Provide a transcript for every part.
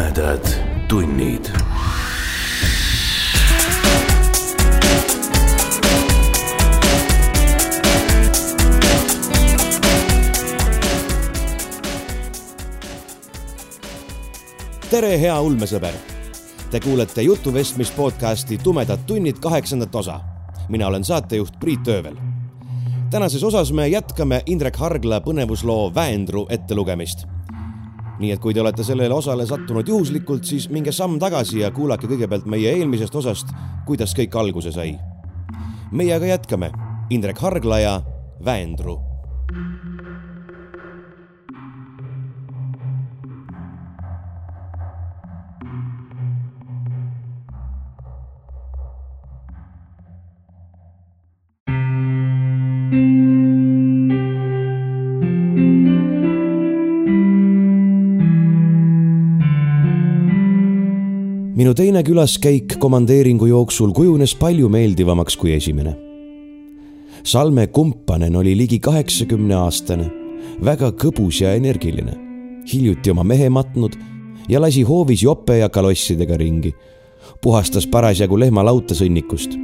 tumedad tunnid. tere, hea ulmesõber. Te kuulete jutuvestmis podcasti Tumedad tunnid kaheksandat osa. mina olen saatejuht Priit Öövel. tänases osas me jätkame Indrek Hargla põnevusloo Väendru ettelugemist nii et kui te olete sellele osale sattunud juhuslikult, siis minge samm tagasi ja kuulake kõigepealt meie eelmisest osast, kuidas kõik alguse sai. meie aga jätkame. Indrek Hargla ja Väendru minu teine külaskäik komandeeringu jooksul kujunes palju meeldivamaks kui esimene. Salme Kumpanen oli ligi kaheksakümne aastane, väga kõbus ja energiline, hiljuti oma mehe matnud ja lasi hoovis jope ja kalossidega ringi. puhastas parasjagu lehmalauta sõnnikust.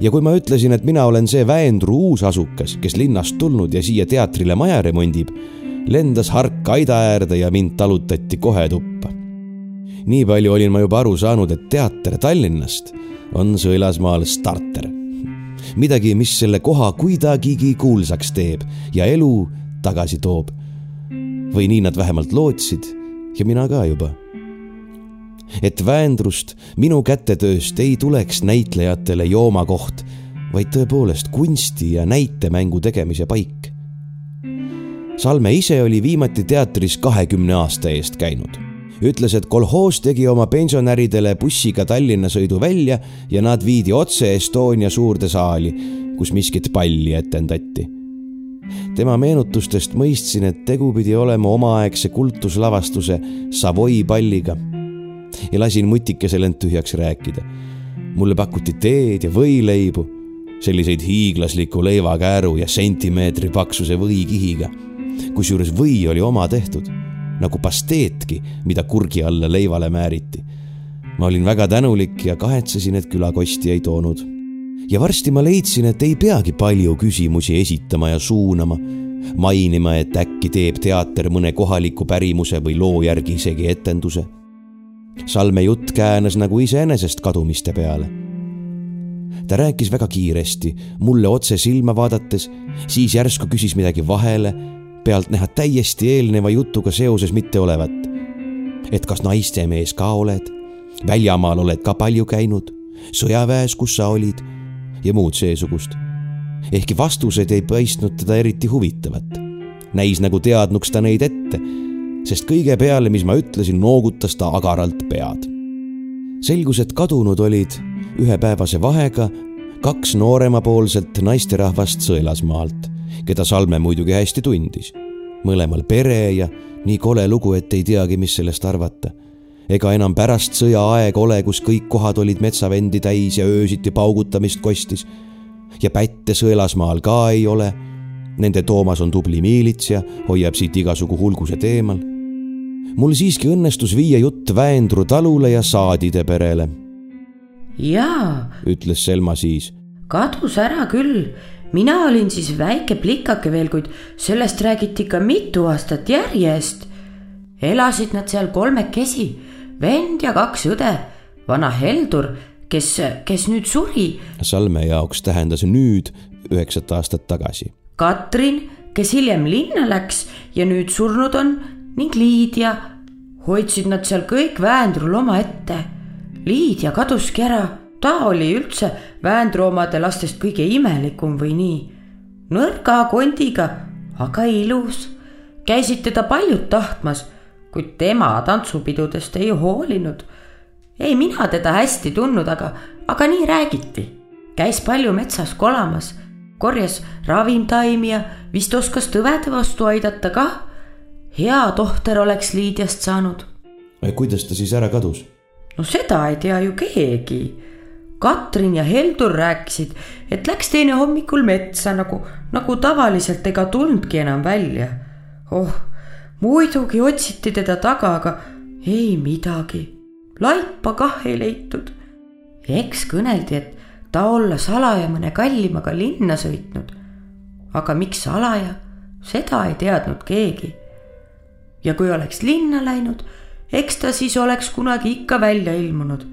ja kui ma ütlesin, et mina olen see Väendru uusasukas, kes linnast tulnud ja siia teatrile maja remondib, lendas hark aida äärde ja mind talutati kohe tuppa nii palju olin ma juba aru saanud, et teater Tallinnast on Sõelasmaal starter. midagi, mis selle koha kuidagigi kuulsaks teeb ja elu tagasi toob. või nii nad vähemalt lootsid ja mina ka juba. et Väendrust, minu kätetööst ei tuleks näitlejatele joomakoht, vaid tõepoolest kunsti ja näitemängu tegemise paik. Salme ise oli viimati teatris kahekümne aasta eest käinud ütles, et kolhoos tegi oma pensionäridele bussiga Tallinna sõidu välja ja nad viidi otse Estonia suurde saali, kus miskit palli etendati. tema meenutustest mõistsin, et tegu pidi olema omaaegse kultuslavastuse Savoy palliga ja lasin mutikesel end tühjaks rääkida. mulle pakuti teed ja võileibu, selliseid hiiglasliku leivakääru ja sentimeetri paksuse võikihiga, kusjuures või oli oma tehtud nagu pasteetki, mida kurgi alla leivale määriti. ma olin väga tänulik ja kahetsesin, et külakosti ei toonud. ja varsti ma leidsin, et ei peagi palju küsimusi esitama ja suunama, mainima, et äkki teeb teater mõne kohaliku pärimuse või loo järgi isegi etenduse. Salme jutt käänas nagu iseenesest kadumiste peale ta rääkis väga kiiresti, mulle otse silma vaadates, siis järsku küsis midagi vahele pealtnäha täiesti eelneva jutuga seoses mitte olevat. et kas naistemees ka oled, väljamaal oled ka palju käinud, sõjaväes, kus sa olid ja muud seesugust. ehkki vastused ei paistnud teda eriti huvitavat. näis nagu teadnuks ta neid ette, sest kõige peale, mis ma ütlesin, noogutas ta agaralt pead. selgus, et kadunud olid ühepäevase vahega kaks nooremapoolset naisterahvast Sõelasmaalt keda Salme muidugi hästi tundis. mõlemal pere ja nii kole lugu, et ei teagi, mis sellest arvata. ega enam pärast sõjaaeg ole, kus kõik kohad olid metsavendi täis ja öösiti paugutamist kostis. ja pätte Sõelasmaal ka ei ole. Nende Toomas on tubli miilits ja hoiab siit igasugu hulgused eemal. mul siiski õnnestus viia jutt Väendru talule ja Saadide perele. jaa, ütles Selma siis. kadus ära küll mina olin siis väike plikake veel, kuid sellest räägiti ikka mitu aastat järjest. elasid nad seal kolmekesi, vend ja kaks õde, vana Heldur, kes, kes nüüd suri. Salme jaoks tähendas nüüd üheksat aastat tagasi. Katrin, kes hiljem linna läks ja nüüd surnud on ning Liidia. hoidsid nad seal kõik Väendrul omaette. Liidia kaduski ära ta oli üldse Vändroomade lastest kõige imelikum või nii. nõrga kondiga, aga ilus. käisid teda paljud tahtmas, kuid tema tantsupidudest ei hoolinud. ei mina teda hästi tundnud, aga, aga nii räägiti. käis palju metsas kolamas, korjas ravimtaimi ja vist oskas tõvede vastu aidata kah. hea tohter oleks Liidiast saanud. kuidas ta siis ära kadus? no seda ei tea ju keegi Katrin ja Heldur rääkisid, et läks teine hommikul metsa nagu, nagu tavaliselt ega tulnudki enam välja. oh, muidugi otsiti teda taga, aga ei midagi, laipa kah ei leitud. eks kõneldi, et ta olla salaja mõne kallimaga linna sõitnud. aga miks salaja, seda ei teadnud keegi. ja kui oleks linna läinud, eks ta siis oleks kunagi ikka välja ilmunud.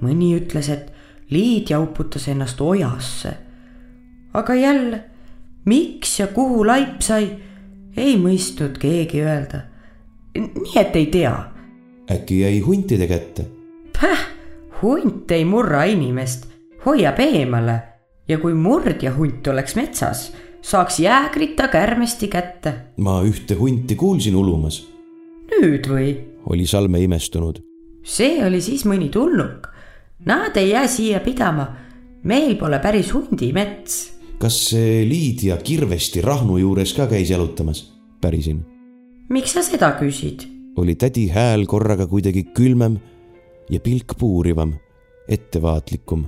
mõni ütles, et Liidia uputas ennast ojasse. aga jälle, miks ja kuhu laip sai, ei mõistnud keegi öelda. nii et ei tea. äkki jäi huntide kätte? Päh, hunt ei murra inimest, hoiab eemale ja kui murdja hunt oleks metsas, saaks jäägrid ta kärmesti kätte. ma ühte hunti kuulsin ulumas. nüüd või? oli Salme imestunud. see oli siis mõni tulnuk. Nad ei jää siia pidama. meil pole päris hundimets. kas see Liidia Kirvesti Rahnu juures ka käis jalutamas? pärisin. miks sa seda küsid? oli tädi hääl korraga kuidagi külmem ja pilk puurivam, ettevaatlikum.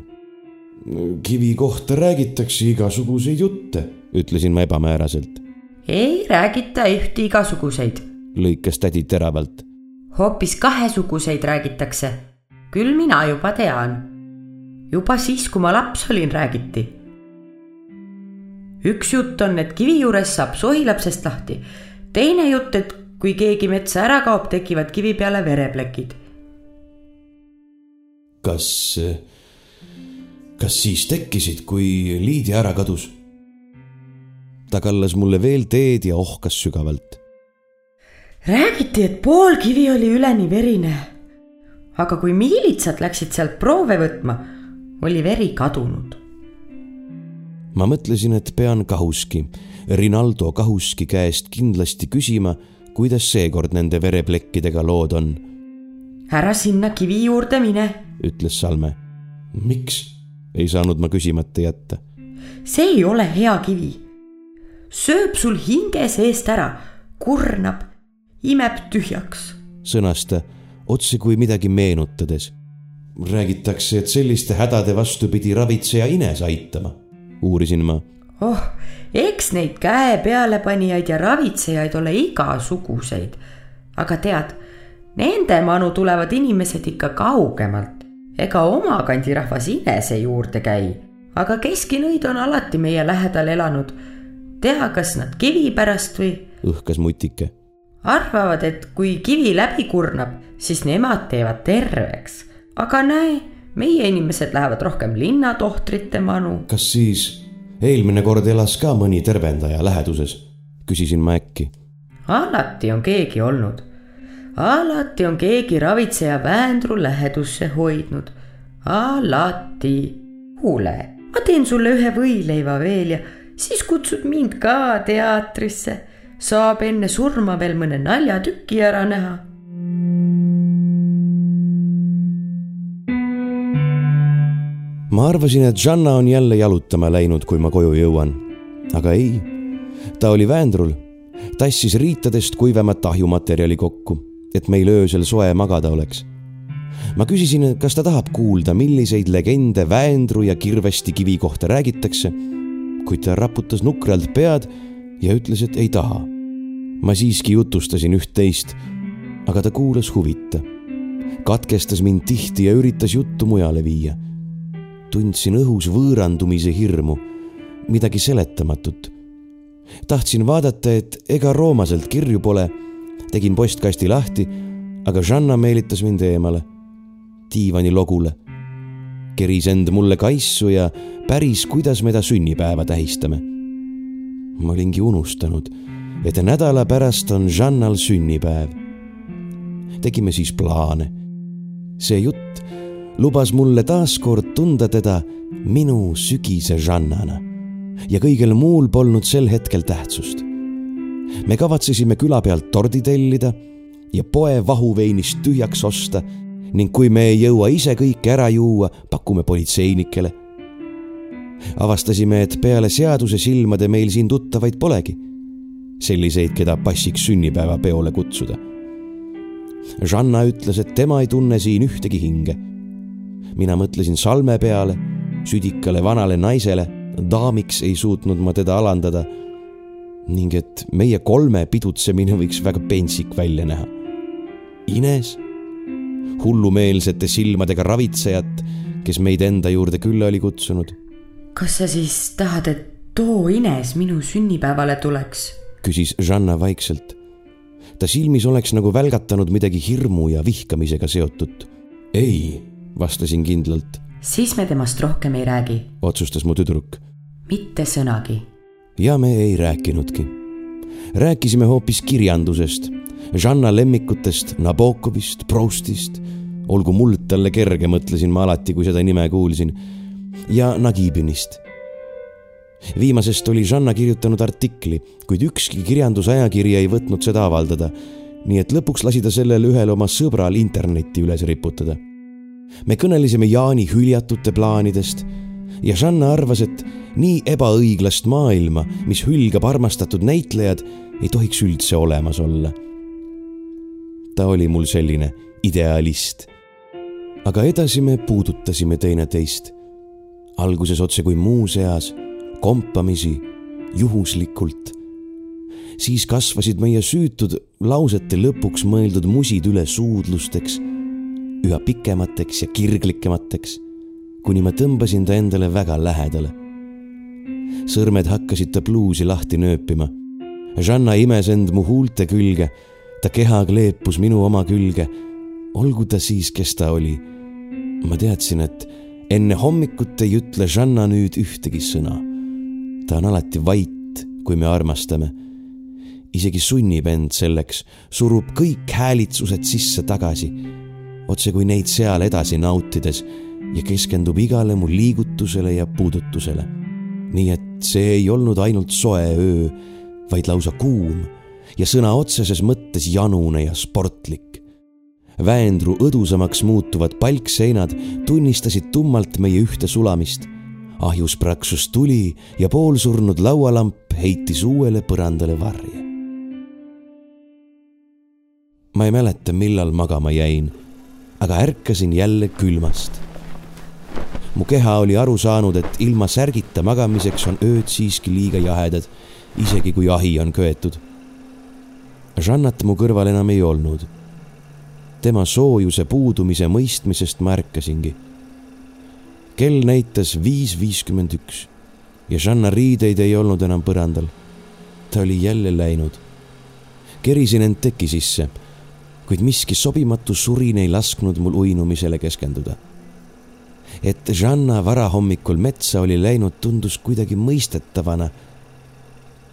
kivi kohta räägitakse igasuguseid jutte, ütlesin ma ebamääraselt. ei räägita ühte igasuguseid, lõikas tädi teravalt. hoopis kahesuguseid räägitakse. Küll mina juba tean. juba siis, kui ma laps olin, räägiti. üks jutt on, et kivi juures saab sohilapsest lahti. teine jutt, et kui keegi metsa ära kaob, tekivad kivi peale vereplekid. kas, kas siis tekkisid, kui Liidia ära kadus? ta kallas mulle veel teed ja ohkas sügavalt. räägiti, et pool kivi oli üleni verine. Aga kui miilitsad läksid sealt proove võtma, oli veri kadunud. ma mõtlesin, et pean Kahuski, Rinaldo Kahuski käest kindlasti küsima, kuidas seekord nende vereplekkidega lood on. ära sinna kivi juurde mine, ütles Salme. miks? ei saanud ma küsimata jätta. see ei ole hea kivi. sööb sul hinge seest ära, kurnab, imeb tühjaks. sõnas ta otse kui midagi meenutades. räägitakse, et selliste hädade vastu pidi ravitseja ines aitama, uurisin ma. oh, eks neid käe pealepanijaid ja ravitsejaid ole igasuguseid. aga tead, nende manu tulevad inimesed ikka kaugemalt. ega oma kandi rahvas inese juurde käi, aga keskinõid on alati meie lähedal elanud. tea, kas nad kivi pärast või? õhkas mutike. Arvavad, et kui kivi läbi kurnab, siis nemad teevad terveks. aga näe, meie inimesed lähevad rohkem linnatohtrite manu. kas siis eelmine kord elas ka mõni tervendaja läheduses? küsisin ma äkki. alati on keegi olnud. alati on keegi ravitseja Väändru lähedusse hoidnud. alati. kuule, ma teen sulle ühe võileiva veel ja siis kutsud mind ka teatrisse saab enne surma veel mõne naljatüki ära näha. ma arvasin, et Janna on jälle jalutama läinud, kui ma koju jõuan, aga ei. ta oli väänrul, tassis riitadest kuivemat ahjumaterjali kokku, et meil öösel soe magada oleks ma küsisin, kas ta tahab kuulda, milliseid legende Väendru ja Kirvesti kivi kohta räägitakse, kuid ta raputas nukralt pead ja ütles, et ei taha ma siiski jutustasin üht-teist, aga ta kuulas huvita. katkestas mind tihti ja üritas juttu mujale viia tundsin õhus võõrandumise hirmu, midagi seletamatut. tahtsin vaadata, et ega roomaselt kirju pole. tegin postkasti lahti, aga Žanna meelitas mind eemale, diivani logule. keris end mulle kaissu ja päris, kuidas me ta sünnipäeva tähistame. ma olingi unustanud, et nädala pärast on Žannal sünnipäev. tegime siis plaane. see jutt lubas mulle taaskord tunda teda minu sügise Žannana ja kõigel muul polnud sel hetkel tähtsust. me kavatsesime küla pealt tordi tellida ja poe vahuveinist tühjaks osta ning kui me ei jõua ise kõike ära juua, pakume politseinikele. avastasime, et peale seaduse silmade meil siin tuttavaid polegi. Selliseid, keda passiks sünnipäevapeole kutsuda. Žanna ütles, et tema ei tunne siin ühtegi hinge mina mõtlesin salme peale, südikale vanale naisele, daamiks ei suutnud ma teda alandada. ning et meie kolme pidutsemine võiks väga pentsik välja näha. Ines hullumeelsete silmadega ravitsejat, kes meid enda juurde külla oli kutsunud. kas sa siis tahad, et too Ines minu sünnipäevale tuleks? Küsis Žanna vaikselt. ta silmis oleks nagu välgatanud midagi hirmu ja vihkamisega seotut. ei, vastasin kindlalt. siis me temast rohkem ei räägi, otsustas mu tüdruk. mitte sõnagi. ja me ei rääkinudki. rääkisime hoopis kirjandusest, Žanna lemmikutest, Nabokovist, Proustist. olgu muld talle kerge, mõtlesin ma alati, kui seda nime kuulsin. ja Nagibinist viimasest oli Žanna kirjutanud artikli, kuid ükski kirjandusajakiri ei võtnud seda avaldada. nii et lõpuks lasi ta sellel ühel oma sõbral internetti üles riputada. me kõnelesime Jaani hüljatute plaanidest ja Žanna arvas, et nii ebaõiglast maailma, mis hülgab armastatud näitlejad, ei tohiks üldse olemas olla. ta oli mul selline idealist. aga edasi me puudutasime teineteist. alguses otse kui muuseas kompamisi, juhuslikult. siis kasvasid meie süütud lausete lõpuks mõeldud musid üle suudlusteks, üha pikemateks ja kirglikemateks, kuni ma tõmbasin ta endale väga lähedale. sõrmed hakkasid ta pluusi lahti nööpima. Žanna imes end mu huulte külge, ta keha kleepus minu oma külge. olgu ta siis, kes ta oli. ma teadsin, et enne hommikut ei ütle Žanna nüüd ühtegi sõna ta on alati vait, kui me armastame. isegi sunnib end selleks, surub kõik häälitsused sisse tagasi, otse kui neid seal edasi nautides ja keskendub igale mu liigutusele ja puudutusele. nii et see ei olnud ainult soe öö, vaid lausa kuum ja sõna otseses mõttes janune ja sportlik. Väendru õdusamaks muutuvad palkseinad tunnistasid tummalt meie ühte sulamist ahjus praksus tuli ja poolsurnud laualamp heitis uuele põrandale varje. ma ei mäleta, millal magama jäin, aga ärkasin jälle külmast. mu keha oli aru saanud, et ilma särgita magamiseks on ööd siiski liiga jahedad, isegi kui ahi on köetud. Žannat mu kõrval enam ei olnud. tema soojuse puudumise mõistmisest ma ärkasingi kell näitas viis viiskümmend üks ja Žanna riideid ei olnud enam põrandal. ta oli jälle läinud. kerisin end teki sisse, kuid miski sobimatu surin ei lasknud mul uinumisele keskenduda. et Žanna varahommikul metsa oli läinud, tundus kuidagi mõistetavana.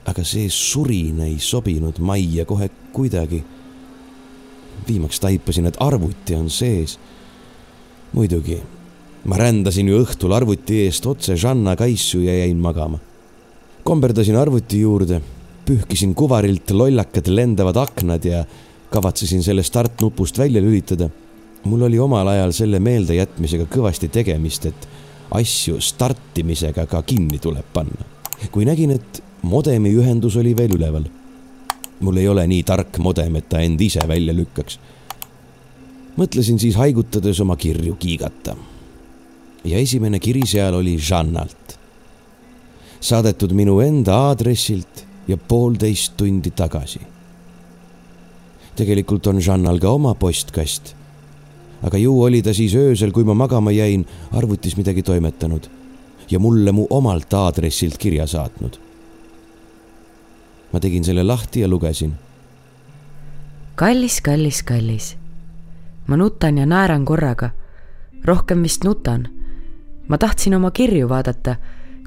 aga see surin ei sobinud majja kohe kuidagi. viimaks taipasin, et arvuti on sees. muidugi ma rändasin ju õhtul arvuti eest otse Žanna kaisu ja jäin magama. komberdasin arvuti juurde, pühkisin kuvarilt lollakad lendavad aknad ja kavatsesin selle startnupust välja lülitada. mul oli omal ajal selle meeldejätmisega kõvasti tegemist, et asju startimisega ka kinni tuleb panna. kui nägin, et modemi ühendus oli veel üleval. mul ei ole nii tark modem, et ta end ise välja lükkaks. mõtlesin siis haigutades oma kirju kiigata ja esimene kiri seal oli Žannalt. saadetud minu enda aadressilt ja poolteist tundi tagasi. tegelikult on Žannal ka oma postkast. aga ju oli ta siis öösel, kui ma magama jäin, arvutis midagi toimetanud ja mulle mu omalt aadressilt kirja saatnud. ma tegin selle lahti ja lugesin. kallis, kallis, kallis. ma nutan ja naeran korraga. rohkem vist nutan ma tahtsin oma kirju vaadata,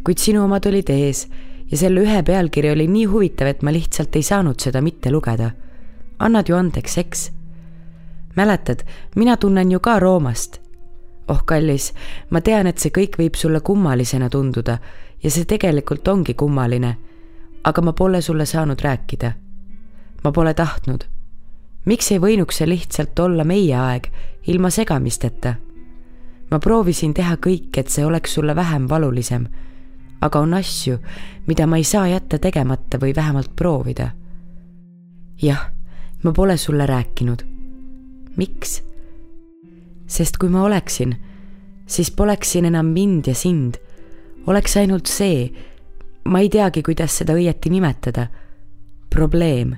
kuid sinu omad olid ees ja selle ühe pealkiri oli nii huvitav, et ma lihtsalt ei saanud seda mitte lugeda. annad ju andeks, eks? mäletad, mina tunnen ju ka Roomast. oh kallis, ma tean, et see kõik võib sulle kummalisena tunduda ja see tegelikult ongi kummaline. aga ma pole sulle saanud rääkida. ma pole tahtnud. miks ei võinuks see lihtsalt olla meie aeg, ilma segamisteta ma proovisin teha kõik, et see oleks sulle vähem valulisem. aga on asju, mida ma ei saa jätta tegemata või vähemalt proovida. jah, ma pole sulle rääkinud. miks? sest kui ma oleksin, siis poleks siin enam mind ja sind. oleks ainult see, ma ei teagi, kuidas seda õieti nimetada, probleem.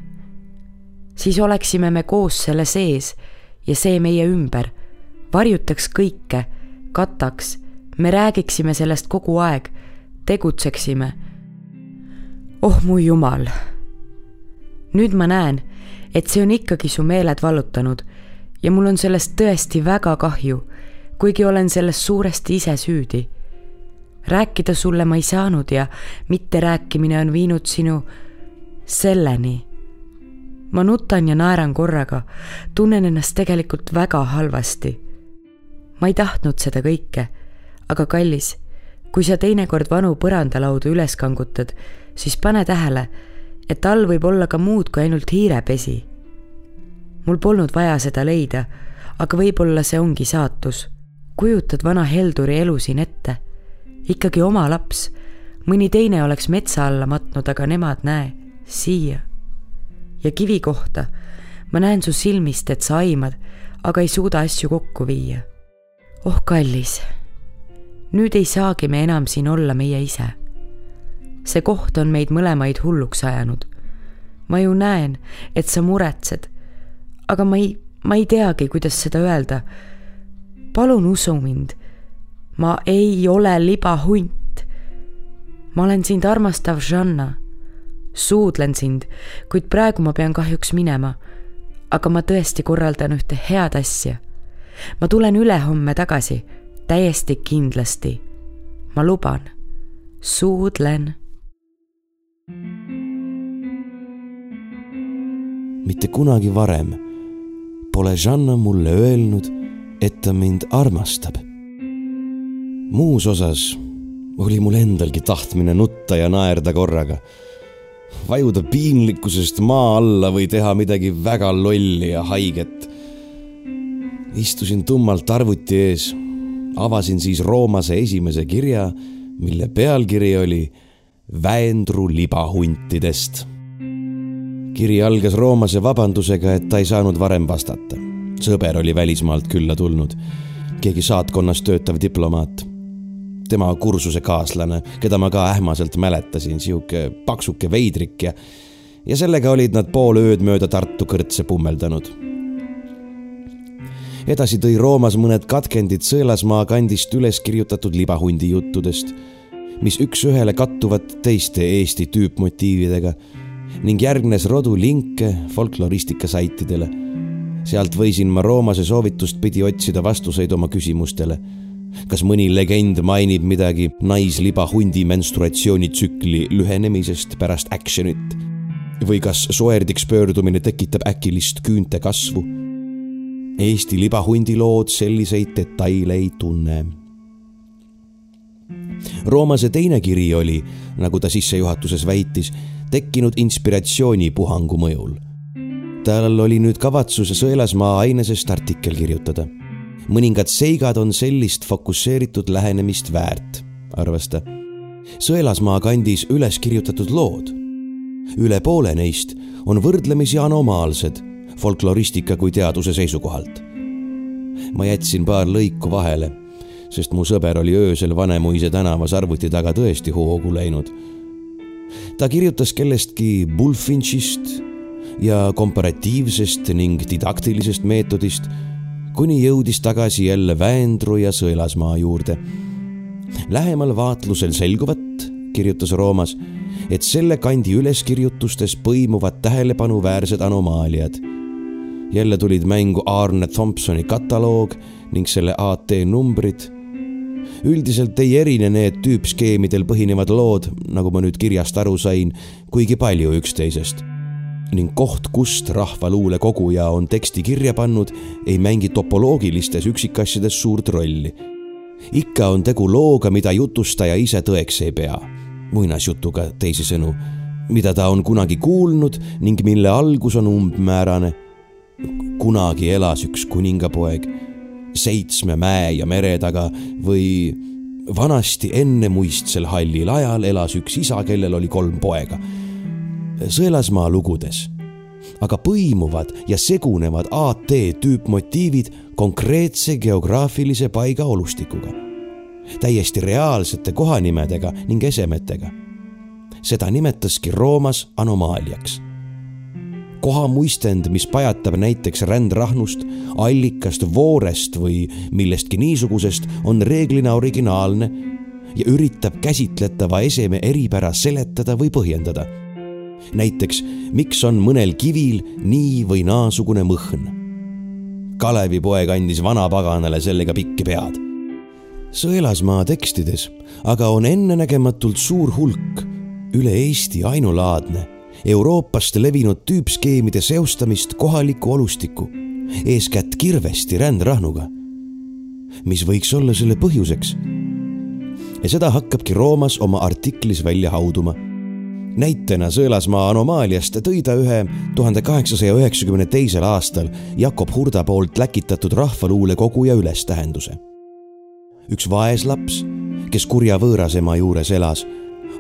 siis oleksime me koos selle sees ja see meie ümber varjutaks kõike, kataks, me räägiksime sellest kogu aeg, tegutseksime. oh mu jumal. nüüd ma näen, et see on ikkagi su meeled vallutanud ja mul on sellest tõesti väga kahju, kuigi olen selles suuresti ise süüdi. rääkida sulle ma ei saanud ja mitterääkimine on viinud sinu selleni. ma nutan ja naeran korraga, tunnen ennast tegelikult väga halvasti. Ma ei tahtnud seda kõike, aga kallis, kui sa teinekord vanu põrandalaudu üles kangutad, siis pane tähele, et all võib olla ka muud kui ainult hiirepesi mul polnud vaja seda leida, aga võib-olla see ongi saatus. kujutad vana Helduri elu siin ette? ikkagi oma laps, mõni teine oleks metsa alla matnud, aga nemad, näe, siia. ja kivi kohta, ma näen su silmist, et sa aimad, aga ei suuda asju kokku viia. Oh kallis, nüüd ei saagi me enam siin olla meie ise. see koht on meid mõlemaid hulluks ajanud. ma ju näen, et sa muretsed aga ma ei, ma ei teagi, kuidas seda öelda. palun usu mind. ma ei ole libahunt. ma olen sind armastav Žanna. suudlen sind, kuid praegu ma pean kahjuks minema. aga ma tõesti korraldan ühte head asja. Ma tulen ülehomme tagasi, täiesti kindlasti. ma luban. suudlen mitte kunagi varem pole Žanna mulle öelnud, et ta mind armastab. muus osas oli mul endalgi tahtmine nutta ja naerda korraga, vajuda piinlikkusest maa alla või teha midagi väga lolli ja haiget. Istusin tummalt arvuti ees, avasin siis Roomase esimese kirja, mille pealkiri oli Väendru libahuntidest kiri algas Roomase vabandusega, et ta ei saanud varem vastata. sõber oli välismaalt külla tulnud, keegi saatkonnas töötav diplomaat. tema kursuse kaaslane, keda ma ka ähmaselt mäletasin, sihuke paksuke veidrik ja, ja sellega olid nad pool ööd mööda Tartu kõrtse pummeldanud. Edasi tõi Roomas mõned katkendid Sõelasmaa kandist üles kirjutatud libahundi juttudest, mis üks-ühele kattuvad teiste Eesti tüüpmotiividega ning järgnes rodu linke folkloristika saitidele. sealt võisin ma Roomase soovitust pidi otsida vastuseid oma küsimustele. kas mõni legend mainib midagi naislibahundi menstruatsioonitsükli lühenemisest pärast action'it või kas soerdiks pöördumine tekitab äkilist küünte kasvu? Eesti libahundi lood selliseid detaile ei tunne Roomase teine kiri oli, nagu ta sissejuhatuses väitis, tekkinud inspiratsioonipuhangu mõjul. tal oli nüüd kavatsus Sõelasmaa ainesest artikkel kirjutada. mõningad seigad on sellist fokusseeritud lähenemist väärt, arvas ta. Sõelasmaa kandis üles kirjutatud lood. üle poole neist on võrdlemisi anomaalsed folkloristika kui teaduse seisukohalt. ma jätsin paar lõiku vahele, sest mu sõber oli öösel Vanemuise tänavas arvuti taga tõesti hoogu läinud ta kirjutas kellestki Bulfinchist ja komparatiivsest ning didaktilisest meetodist, kuni jõudis tagasi jälle Väendru ja Sõelasmaa juurde. lähemal vaatlusel selguvat, kirjutas Roomas, et selle kandi üleskirjutustes põimuvad tähelepanuväärsed anomaaliad. Jälle tulid mängu Arne Thompsoni kataloog ning selle AT numbrid üldiselt ei erine need tüüpskeemidel põhinevad lood, nagu ma nüüd kirjast aru sain, kuigi palju üksteisest. ning koht, kust rahvaluule koguja on teksti kirja pannud, ei mängi topoloogilistes üksikasjades suurt rolli. ikka on tegu looga, mida jutustaja ise tõeks ei pea. muinasjutuga, teisisõnu, mida ta on kunagi kuulnud ning mille algus on umbmäärane. Kunagi elas üks kuningapoeg seitsme mäe ja mere taga või vanasti ennemuistsel hallil ajal elas üks isa, kellel oli kolm poega. Sõelasmaa lugudes aga põimuvad ja segunevad AT tüüpmotiivid konkreetse geograafilise paiga olustikuga, täiesti reaalsete kohanimedega ning esemetega. seda nimetaski Roomas anomaaliaks. Kohamuistend, mis pajatab näiteks rändrahnust, allikast, voorest või millestki niisugusest, on reeglina originaalne ja üritab käsitletava eseme eripära seletada või põhjendada. näiteks, miks on mõnel kivil nii või naasugune mõhn. Kalevipoeg andis vanapaganale sellega pikki pead. Sõelasmaa tekstides aga on ennenägematult suur hulk, üle Eesti ainulaadne, Euroopast levinud tüüpskeemide seostamist kohaliku olustiku, eeskätt kirvesti rändrahnuga. mis võiks olla selle põhjuseks? ja seda hakkabki Roomas oma artiklis välja hauduma. näitena Sõelasmaa anomaaliast tõi ta ühe tuhande kaheksasaja üheksakümne teisel aastal Jakob Hurda poolt läkitatud rahvaluulekoguja ülestähenduse. üks vaeslaps, kes kurja võõrasema juures elas,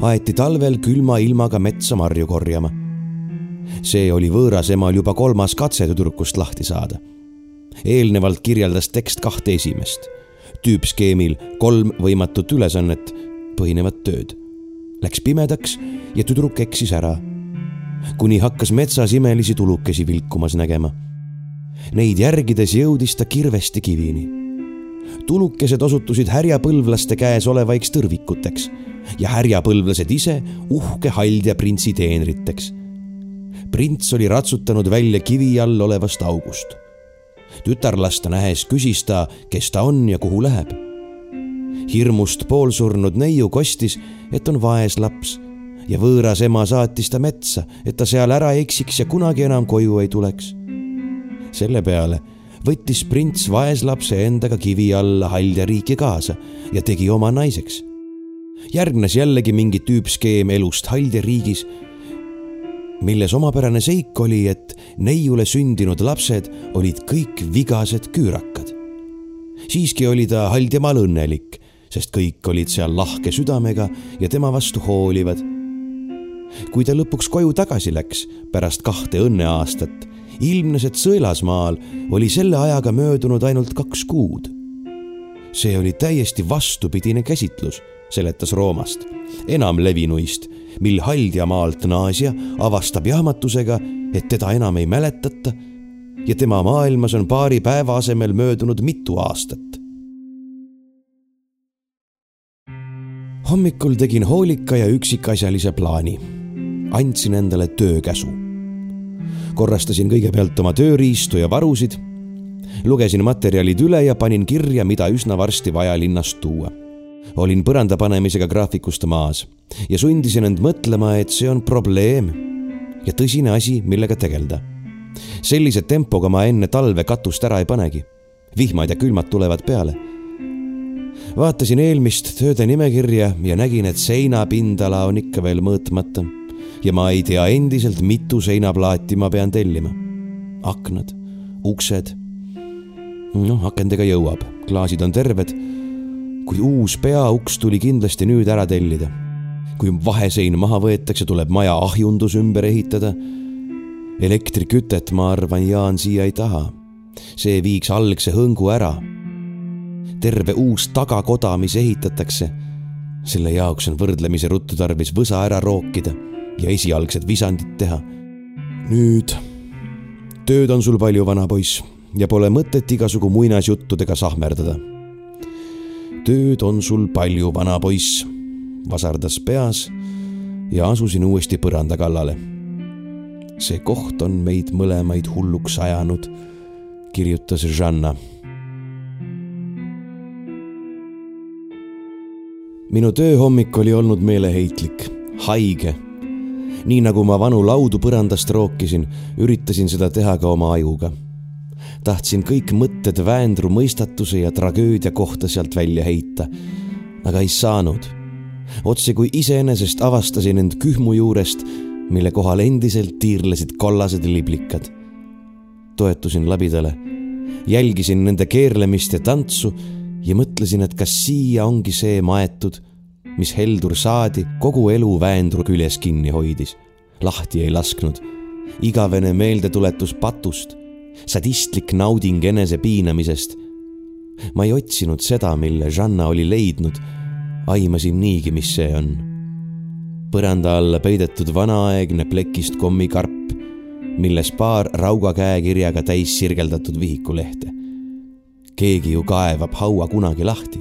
aeti talvel külma ilmaga metsa marju korjama. see oli võõrasemal juba kolmas katse tüdrukust lahti saada. eelnevalt kirjeldas tekst kahte esimest tüüpskeemil kolm võimatut ülesannet põhinevat tööd. Läks pimedaks ja tüdruk eksis ära, kuni hakkas metsas imelisi tulukesi vilkumas nägema. Neid järgides jõudis ta kirvesti kivini. tulukesed osutusid härjapõlvlaste käes olevaiks tõrvikuteks ja härjapõlvlased ise uhke haldja printsi teenriteks. prints oli ratsutanud välja kivi all olevast august tütarlast nähes küsis ta, kes ta on ja kuhu läheb. hirmust poolsurnud neiu kostis, et on vaes laps ja võõras ema saatis ta metsa, et ta seal ära eksiks ja kunagi enam koju ei tuleks. selle peale võttis prints vaeslapse endaga kivi alla haljariiki kaasa ja tegi oma naiseks. Järgnes jällegi mingi tüüpskeem elust haljariigis milles omapärane seik oli, et neiule sündinud lapsed olid kõik vigased küürakad. siiski oli ta Haldemaal õnnelik, sest kõik olid seal lahke südamega ja tema vastu hoolivad. kui ta lõpuks koju tagasi läks pärast kahte õnneaastat, ilmnes, et Sõelasmaal oli selle ajaga möödunud ainult kaks kuud. see oli täiesti vastupidine käsitlus, seletas Roomast, enamlevinuist mil Haldjamaalt naasja avastab jahmatusega, et teda enam ei mäletata ja tema maailmas on paari päeva asemel möödunud mitu aastat. hommikul tegin hoolika ja üksikasjalise plaani. andsin endale töökäsu. korrastasin kõigepealt oma tööriistu ja varusid, lugesin materjalid üle ja panin kirja, mida üsna varsti vaja linnast tuua olin põranda panemisega graafikust maas ja sundisin end mõtlema, et see on probleem ja tõsine asi, millega tegeleda. sellise tempoga ma enne talve katust ära ei panegi. vihmad ja külmad tulevad peale. vaatasin eelmist tööde nimekirja ja nägin, et seinapindala on ikka veel mõõtmata ja ma ei tea endiselt, mitu seinaplaati ma pean tellima. aknad, uksed. noh, akendega jõuab, klaasid on terved kui uus peauks tuli kindlasti nüüd ära tellida. kui vahesein maha võetakse, tuleb maja ahjundus ümber ehitada. elektrikütet, ma arvan, Jaan siia ei taha. see viiks algse hõngu ära. terve uus tagakoda, mis ehitatakse, selle jaoks on võrdlemisi ruttu tarvis võsa ära rookida ja esialgsed visandid teha. nüüd, tööd on sul palju, vana poiss, ja pole mõtet igasugu muinasjuttudega sahmerdada tööd on sul palju, vana poiss, vasardas peas ja asusin uuesti põranda kallale. see koht on meid mõlemaid hulluks ajanud, kirjutas Žanna. minu tööhommik oli olnud meeleheitlik, haige. nii nagu ma vanu laudu põrandast rookisin, üritasin seda teha ka oma ajuga tahtsin kõik mõtted Väändru mõistatuse ja tragöödia kohta sealt välja heita, aga ei saanud. otse kui iseenesest avastasin end kühmu juurest, mille kohal endiselt tiirlesid kollased liblikad. toetusin labidale, jälgisin nende keerlemist ja tantsu ja mõtlesin, et kas siia ongi see maetud, mis Heldur Saadi kogu elu Väändru küljes kinni hoidis, lahti ei lasknud igavene meeldetuletus patust sadistlik nauding enesepiinamisest. ma ei otsinud seda, mille Žanna oli leidnud. aimasin niigi, mis see on. põranda alla peidetud vanaaegne plekist kommikarp, milles paar rauga käekirjaga täis sirgeldatud vihikulehte. keegi ju kaevab haua kunagi lahti.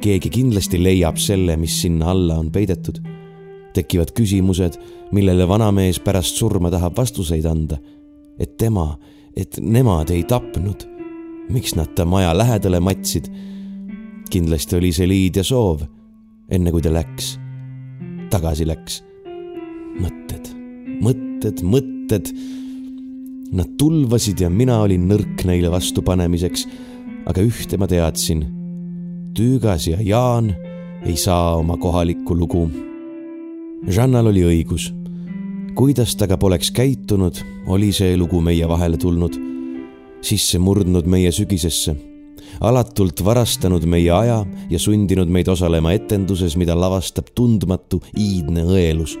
keegi kindlasti leiab selle, mis sinna alla on peidetud. tekivad küsimused, millele vanamees pärast surma tahab vastuseid anda. et tema, et nemad ei tapnud. miks nad ta maja lähedale matsid? kindlasti oli see Liidia soov, enne kui ta läks, tagasi läks. mõtted, mõtted, mõtted. Nad tulvasid ja mina olin nõrk neile vastupanemiseks, aga ühte ma teadsin. Tüügas ja Jaan ei saa oma kohalikku lugu. Žannal oli õigus. Kuidas ta ka poleks käitunud, oli see lugu meie vahele tulnud, sisse murdnud meie sügisesse alatult varastanud meie aja ja sundinud meid osalema etenduses, mida lavastab tundmatu iidne õelus.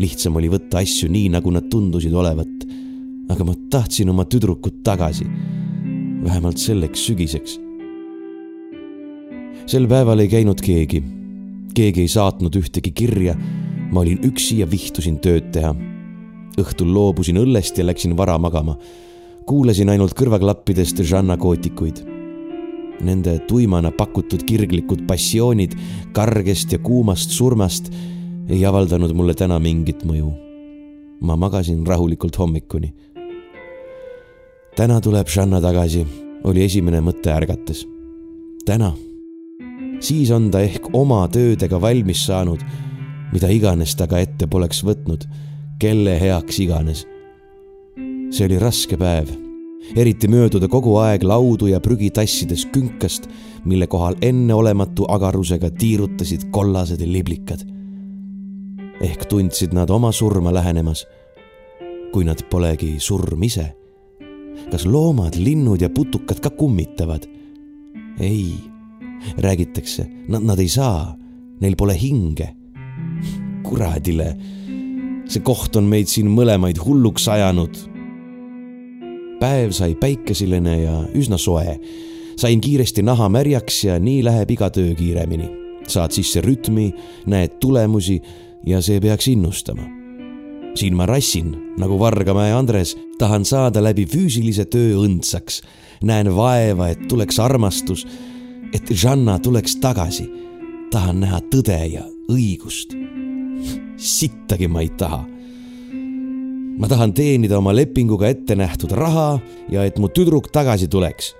lihtsam oli võtta asju nii, nagu nad tundusid olevat. aga ma tahtsin oma tüdrukut tagasi. vähemalt selleks sügiseks. sel päeval ei käinud keegi. keegi ei saatnud ühtegi kirja. Ma olin üksi ja vihtusin tööd teha. õhtul loobusin õllest ja läksin vara magama kuulasin ainult kõrvaklappidest Žanna kootikuid Nende tuimana pakutud kirglikud passioonid kargest ja kuumast surmast ei avaldanud mulle täna mingit mõju. ma magasin rahulikult hommikuni. täna tuleb Žanna tagasi, oli esimene mõte ärgates. täna. siis on ta ehk oma töödega valmis saanud, mida iganes ta ka ette poleks võtnud, kelle heaks iganes. see oli raske päev eriti mööduda kogu aeg laudu ja prügitassides künkast, mille kohal enneolematu agarusega tiirutasid kollased liblikad. ehk tundsid nad oma surma lähenemas, kui nad polegi surm ise. kas loomad, linnud ja putukad ka kummitavad? ei, räägitakse, nad, nad ei saa, neil pole hinge. Kuradile, see koht on meid siin mõlemaid hulluks ajanud päev sai päikeseline ja üsna soe. sain kiiresti naha märjaks ja nii läheb iga töö kiiremini. saad sisse rütmi, näed tulemusi ja see peaks innustama. siin ma rassin nagu Vargamäe Andres, tahan saada läbi füüsilise töö õndsaks. näen vaeva, et tuleks armastus, et Žanna tuleks tagasi. tahan näha tõde ja õigust. Sittagi ma ei taha ma tahan teenida oma lepinguga ette nähtud raha ja et mu tüdruk tagasi tuleks.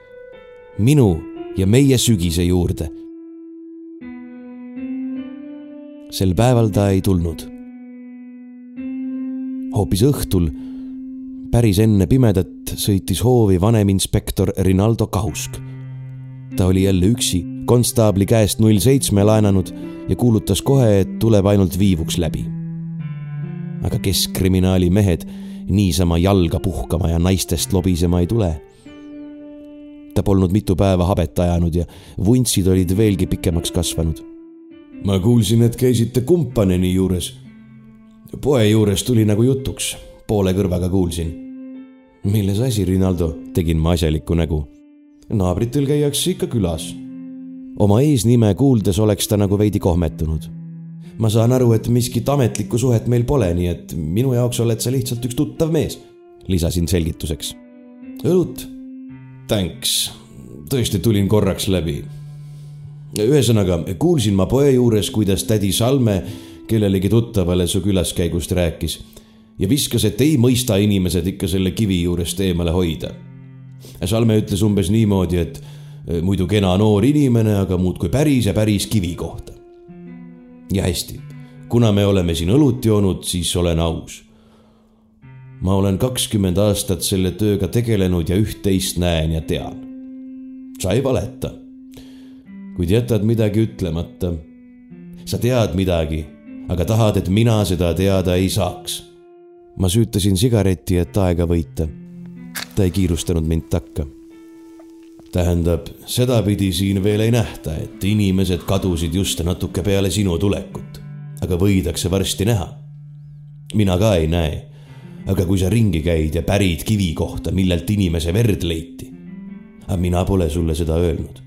minu ja meie sügise juurde. sel päeval ta ei tulnud. hoopis õhtul, päris enne pimedat, sõitis hoovi vaneminspektor Rinaldo Kausk. ta oli jälle üksi, konstaabli käest null seitsme laenanud ja kuulutas kohe, et tuleb ainult viivuks läbi aga keskkriminaali mehed niisama jalga puhkama ja naistest lobisema ei tule. ta polnud mitu päeva habet ajanud ja vuntsid olid veelgi pikemaks kasvanud. ma kuulsin, et käisite kumpaneni juures. poe juures tuli nagu jutuks, poole kõrvaga kuulsin. milles asi, Rinaldo, tegin ma asjalikku nägu. naabritel käiakse ikka külas. Oma eesnime kuuldes oleks ta nagu veidi kohmetunud ma saan aru, et miskit ametlikku suhet meil pole, nii et minu jaoks oled sa lihtsalt üks tuttav mees, lisasin selgituseks. õlut? Thanks, tõesti tulin korraks läbi. ühesõnaga, kuulsin ma poe juures, kuidas tädi Salme kellelegi tuttavale su külaskäigust rääkis ja viskas, et ei mõista inimesed ikka selle kivi juurest eemale hoida. Salme ütles umbes niimoodi, et muidu kena noor inimene, aga muudkui päris ja päris kivi kohta ja hästi, kuna me oleme siin õlut joonud, siis olen aus. ma olen kakskümmend aastat selle tööga tegelenud ja üht-teist näen ja tean. sa ei valeta. kuid jätad midagi ütlemata. sa tead midagi, aga tahad, et mina seda teada ei saaks. ma süütasin sigareti, et aega võita. ta ei kiirustanud mind takka tähendab, sedapidi siin veel ei nähta, et inimesed kadusid just natuke peale sinu tulekut, aga võidakse varsti näha. mina ka ei näe, aga kui sa ringi käid ja pärid kivi kohta, millelt inimese verd leiti, mina pole sulle seda öelnud,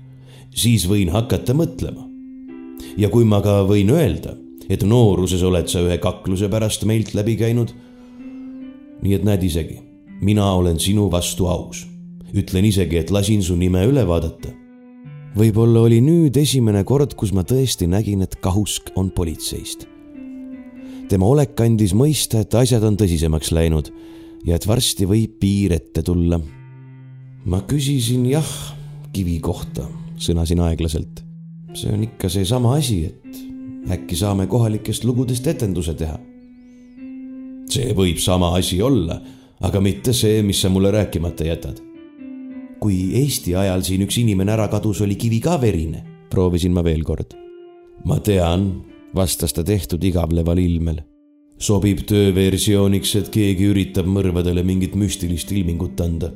siis võin hakata mõtlema. ja kui ma ka võin öelda, et nooruses oled sa ühe kakluse pärast meilt läbi käinud, nii et näed isegi, mina olen sinu vastu aus. Ütlen isegi, et lasin su nime üle vaadata. võib-olla oli nüüd esimene kord, kus ma tõesti nägin, et Kahusk on politseist. tema olek andis mõista, et asjad on tõsisemaks läinud ja et varsti võib piir ette tulla. ma küsisin jah kivi kohta, sõnasin aeglaselt. see on ikka seesama asi, et äkki saame kohalikest lugudest etenduse teha. see võib sama asi olla, aga mitte see, mis sa mulle rääkimata jätad. Kui Eesti ajal siin üks inimene ära kadus, oli kivi ka verine, proovisin ma veel kord. ma tean, vastas ta tehtud igavleval ilmel. Sobib tööversiooniks, et keegi üritab mõrvadele mingit müstilist ilmingut anda.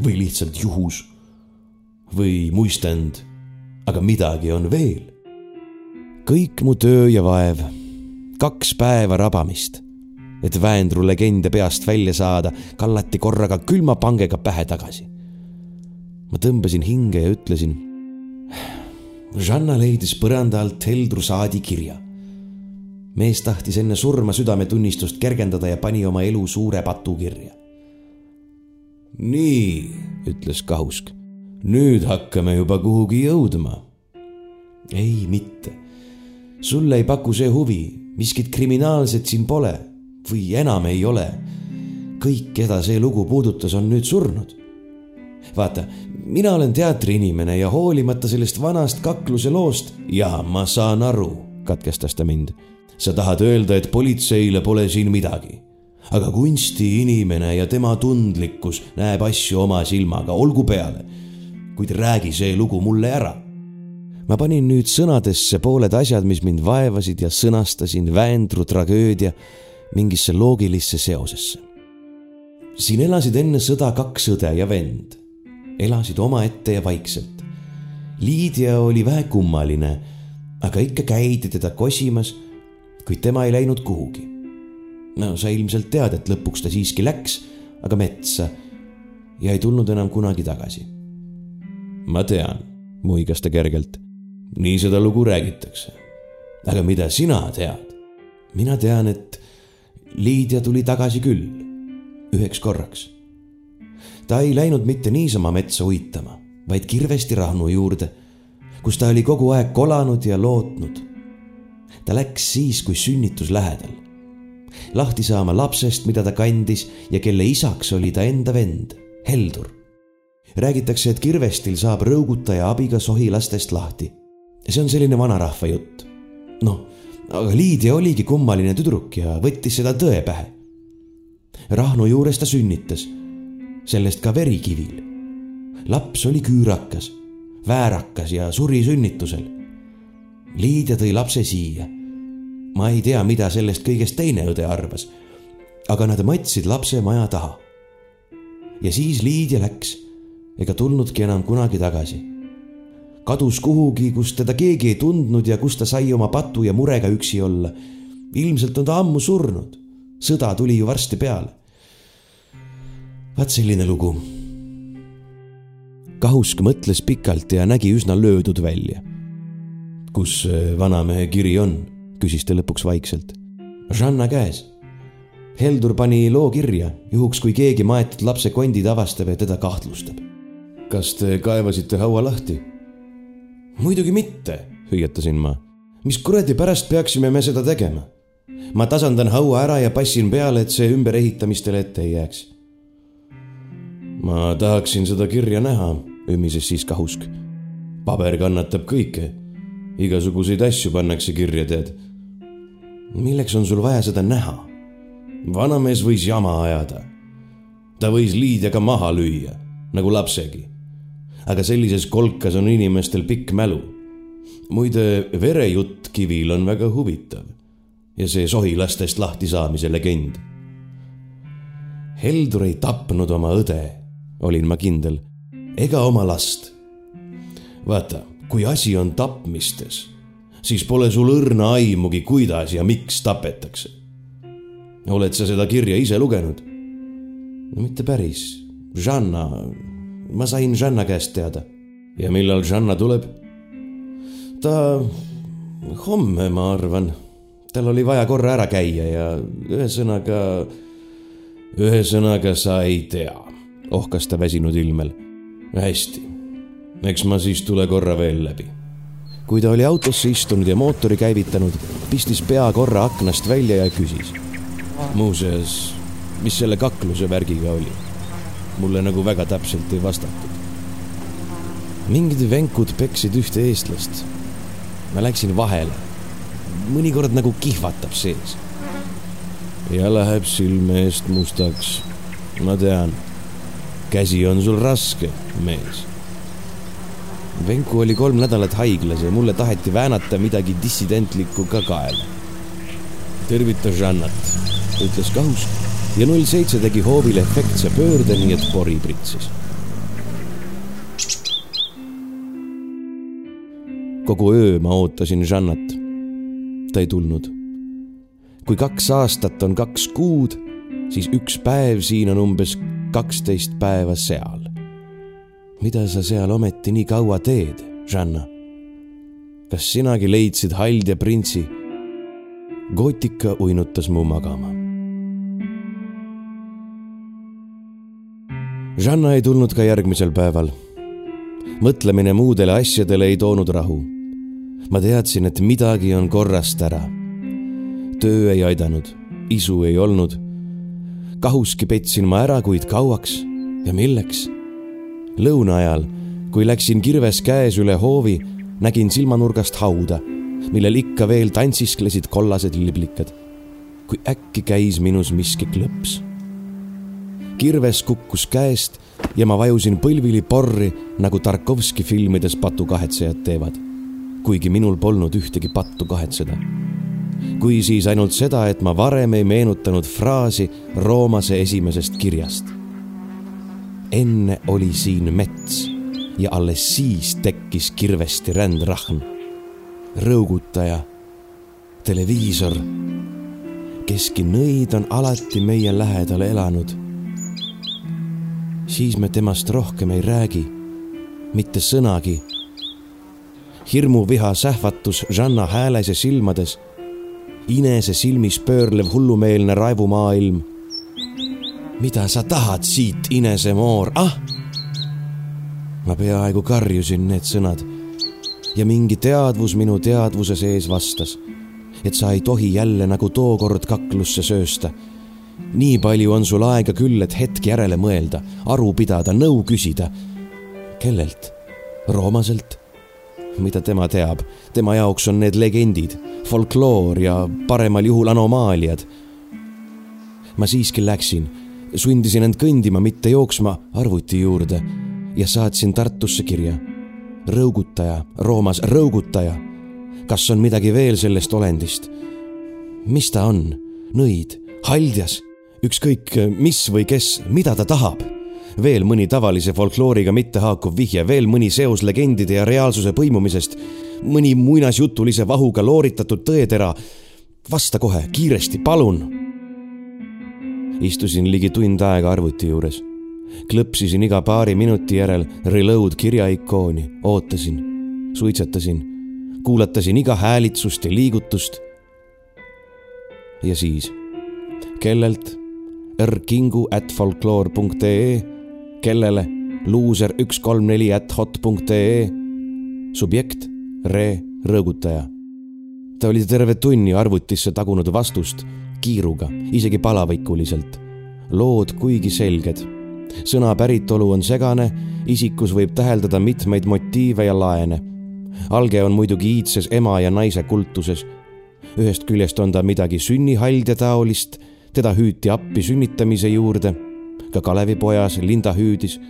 või lihtsalt juhus. või muistand, aga midagi on veel. kõik mu töö ja vaev, kaks päeva rabamist, et Väendru legende peast välja saada, kallati korraga külma pangega pähe tagasi. Ma tõmbasin hinge ja ütlesin. Žanna leidis põranda alt Heldru Saadi kirja mees tahtis enne surma südametunnistust kergendada ja pani oma elu suure patu kirja. nii, ütles Kahusk. nüüd hakkame juba kuhugi jõudma. ei, mitte. sulle ei paku see huvi, miskit kriminaalset siin pole või enam ei ole. kõik, keda see lugu puudutas, on nüüd surnud. vaata, mina olen teatriinimene ja hoolimata sellest vanast kakluse loost. ja ma saan aru, katkestas ta mind sa tahad öelda, et politseile pole siin midagi. aga kunstiinimene ja tema tundlikkus näeb asju oma silmaga, olgu peale. kuid räägi see lugu mulle ära. ma panin nüüd sõnadesse pooled asjad, mis mind vaevasid ja sõnastasin Väendru tragöödia mingisse loogilisse seosesse. siin elasid enne sõda kaks õde ja vend. Elasid omaette ja vaikselt. Liidia oli vähe kummaline, aga ikka käidi teda kosimas kuid tema ei läinud kuhugi. no sa ilmselt tead, et lõpuks ta siiski läks, aga metsa ja ei tulnud enam kunagi tagasi. ma tean, muigas ta kergelt. nii seda lugu räägitakse. aga mida sina tead? mina tean, et Liidia tuli tagasi küll, üheks korraks. Ta ei läinud mitte niisama metsa uitama, vaid kirvesti Rahnu juurde, kus ta oli kogu aeg kolanud ja lootnud ta läks siis, kui sünnitus lähedal. lahti saama lapsest, mida ta kandis ja kelle isaks oli ta enda vend, Heldur. räägitakse, et kirvestil saab rõugutaja abiga sohilastest lahti. see on selline vanarahva jutt. noh, aga Liidia oligi kummaline tüdruk ja võttis seda tõe pähe. Rahnu juures ta sünnitas, sellest ka veri kivil. laps oli küürakas, väärakas ja suri sünnitusel Liidia tõi lapse siia. ma ei tea, mida sellest kõigest teine õde arvas. aga nad matsid lapse maja taha. ja siis Liidia läks ega tulnudki enam kunagi tagasi. kadus kuhugi, kus teda keegi ei tundnud ja kus ta sai oma patu ja murega üksi olla. ilmselt on ta ammu surnud. sõda tuli ju varsti peale. Vaat selline lugu. Kahusk mõtles pikalt ja nägi üsna löödud välja kus vanamehe kiri on? küsis ta lõpuks vaikselt. Žanna käes. Heldur pani loo kirja, juhuks kui keegi maetud lapse kondid avastab ja teda kahtlustab. kas te kaevasite haua lahti? muidugi mitte, hüüatasin ma. mis kuradi pärast peaksime me seda tegema? ma tasandan haua ära ja passin peale, et see ümberehitamistele ette ei jääks. Ma tahaksin seda kirja näha, ümmises siis Kahusk. paber kannatab kõike igasuguseid asju pannakse kirja, tead. milleks on sul vaja seda näha? vanamees võis jama ajada. ta võis Liidiaga maha lüüa, nagu lapsegi. aga sellises kolkas on inimestel pikk mälu. muide, verejutt kivil on väga huvitav ja see sohilastest lahtisaamise legend. Heldur ei tapnud oma õde, olin ma kindel, ega oma last. vaata kui asi on tapmistes, siis pole sul õrna aimugi, kuidas ja miks tapetakse. oled sa seda kirja ise lugenud? no mitte päris. Žanna, ma sain Žanna käest teada. ja millal Žanna tuleb? ta homme, ma arvan. tal oli vaja korra ära käia ja ühesõnaga, ühesõnaga, sa ei tea, ohkas ta väsinud ilmel. hästi, eks ma siis tule korra veel läbi. kui ta oli autosse istunud ja mootori käivitanud, pistis pea korra aknast välja ja küsis. muuseas, mis selle kakluse värgiga oli? mulle nagu väga täpselt ei vastatud. mingid venkud peksid ühte eestlast. ma läksin vahele. mõnikord nagu kihvatab sees ja läheb silme eest mustaks. ma tean, käsi on sul raske, mees. Venku oli kolm nädalat haiglas ja mulle taheti väänata midagi dissidentlikku ka kaela. tervita Žannat, ütles kahus ja null seitse tegi hoovil efektse pöörde, nii et pori pritsis. kogu öö ma ootasin Žannat. ta ei tulnud kui kaks aastat on kaks kuud, siis üks päev siin on umbes kaksteist päeva seal. mida sa seal ometi nii kaua teed, Žanna? kas sinagi leidsid Haldja printsi? Gotika uinutas mu magama. Žanna ei tulnud ka järgmisel päeval. mõtlemine muudele asjadele ei toonud rahu. ma teadsin, et midagi on korrast ära töö ei aidanud, isu ei olnud. Kahuski petsin ma ära, kuid kauaks ja milleks? lõuna ajal, kui läksin kirves käes üle hoovi, nägin silmanurgast hauda, millel ikka veel tantsisklesid kollased liblikad. kui äkki käis minus miski klõps. kirves kukkus käest ja ma vajusin põlvili porri, nagu Tarkovski filmides patukahetsejad teevad. kuigi minul polnud ühtegi pattu kahetseda kui siis ainult seda, et ma varem ei meenutanud fraasi Roomase esimesest kirjast. enne oli siin mets ja alles siis tekkis kirvesti rändrahn. rõugutaja, televiisor, keski nõid on alati meie lähedal elanud. siis me temast rohkem ei räägi, mitte sõnagi hirmuviha sähvatus Žanna hääles ja silmades inese silmis pöörlev hullumeelne raevumaailm. mida sa tahad siit, inese moor, ah? ma peaaegu karjusin need sõnad ja mingi teadvus minu teadvuse sees vastas, et sa ei tohi jälle nagu tookord kaklusse söösta. nii palju on sul aega küll, et hetk järele mõelda, aru pidada, nõu küsida. kellelt? Roomaselt mida tema teab. tema jaoks on need legendid, folkloor ja paremal juhul anomaaliad. ma siiski läksin, sundisin end kõndima, mitte jooksma arvuti juurde ja saatsin Tartusse kirja. rõugutaja, Roomas rõugutaja. kas on midagi veel sellest olendist? mis ta on? nõid, haldjas, ükskõik mis või kes, mida ta tahab veel mõni tavalise folklooriga mittehaakuv vihje, veel mõni seos legendide ja reaalsuse põimumisest, mõni muinasjutulise vahuga looritatud tõetera. vasta kohe, kiiresti, palun. istusin ligi tund aega arvuti juures. klõpsisin iga paari minuti järel reload kirjaikooni, ootasin, suitsetasin, kuulatasin iga häälitsust ja liigutust. ja siis, kellelt rkingu at folkloor.ee kellele luuser üks kolm neli at hot.ee. subjekt, re, rõõgutaja. ta oli terve tunni arvutisse tagunud vastust kiiruga, isegi palavikuliselt. lood kuigi selged. sõna päritolu on segane, isikus võib täheldada mitmeid motiive ja laene. alge on muidugi iidses ema ja naise kultuses. ühest küljest on ta midagi sünnihaldja taolist, teda hüüti appi sünnitamise juurde ka Kalevipojas Linda hüüdis.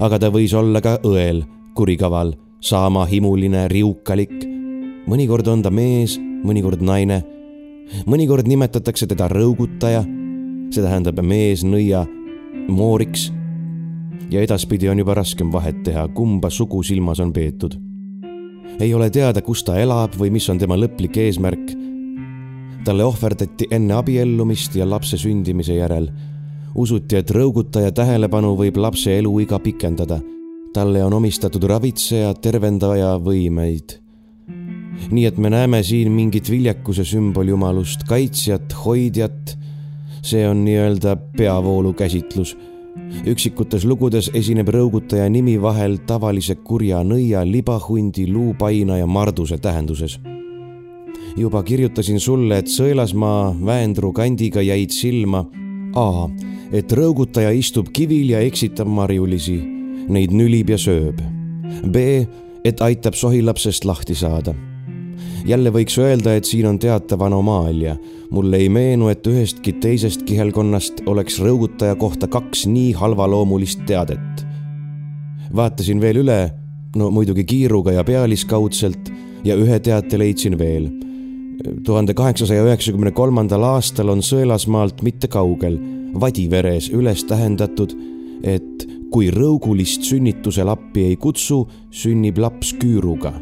aga ta võis olla ka õel, kurikaval, saama himuline, riukalik. mõnikord on ta mees, mõnikord naine. mõnikord nimetatakse teda rõugutaja, see tähendab mees nõia mooriks. ja edaspidi on juba raskem vahet teha, kumba sugu silmas on peetud. ei ole teada, kus ta elab või mis on tema lõplik eesmärk talle ohverdati enne abiellumist ja lapse sündimise järel usuti, et rõugutaja tähelepanu võib lapse eluiga pikendada. talle on omistatud ravitseja, tervendaja võimeid. nii et me näeme siin mingit viljakuse sümboljumalust, kaitsjat, hoidjat, see on nii-öelda peavoolu käsitlus. üksikutes lugudes esineb rõugutaja nimi vahel tavalise kurja nõia, libahundi, luupaina ja marduse tähenduses. juba kirjutasin sulle, et Sõelasmaa Väendru kandiga jäid silma A, et rõugutaja istub kivil ja eksitab marjulisi, neid nülib ja sööb. B, et aitab sohilapsest lahti saada jälle võiks öelda, et siin on teatav anomaalia. mulle ei meenu, et ühestki teisest kihelkonnast oleks rõugutaja kohta kaks nii halvaloomulist teadet. vaatasin veel üle, no muidugi kiiruga ja pealiskaudselt ja ühe teate leidsin veel. tuhande kaheksasaja üheksakümne kolmandal aastal on Sõelasmaalt mitte kaugel Vadiveres üles tähendatud, et kui rõugulist sünnitusel appi ei kutsu, sünnib laps küüruga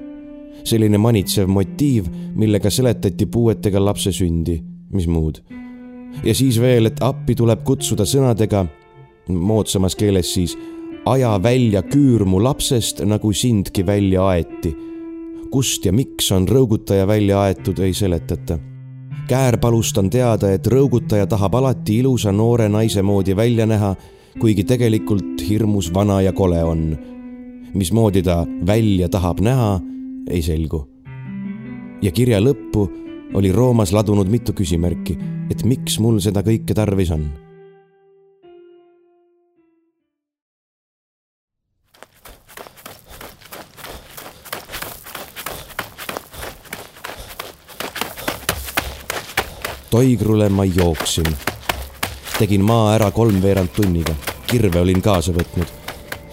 selline manitsev motiiv, millega seletati puuetega lapse sündi, mis muud. ja siis veel, et appi tuleb kutsuda sõnadega, moodsamas keeles siis, aja välja küür mu lapsest, nagu sindki välja aeti. kust ja miks on rõugutaja välja aetud, ei seletata. Käärpalust on teada, et rõugutaja tahab alati ilusa noore naise moodi välja näha, kuigi tegelikult hirmus vana ja kole on. mismoodi ta välja tahab näha ei selgu. ja kirja lõppu oli Roomas ladunud mitu küsimärki, et miks mul seda kõike tarvis on. Toigrule ma jooksin. tegin maa ära kolmveerand tunniga, kirve olin kaasa võtnud,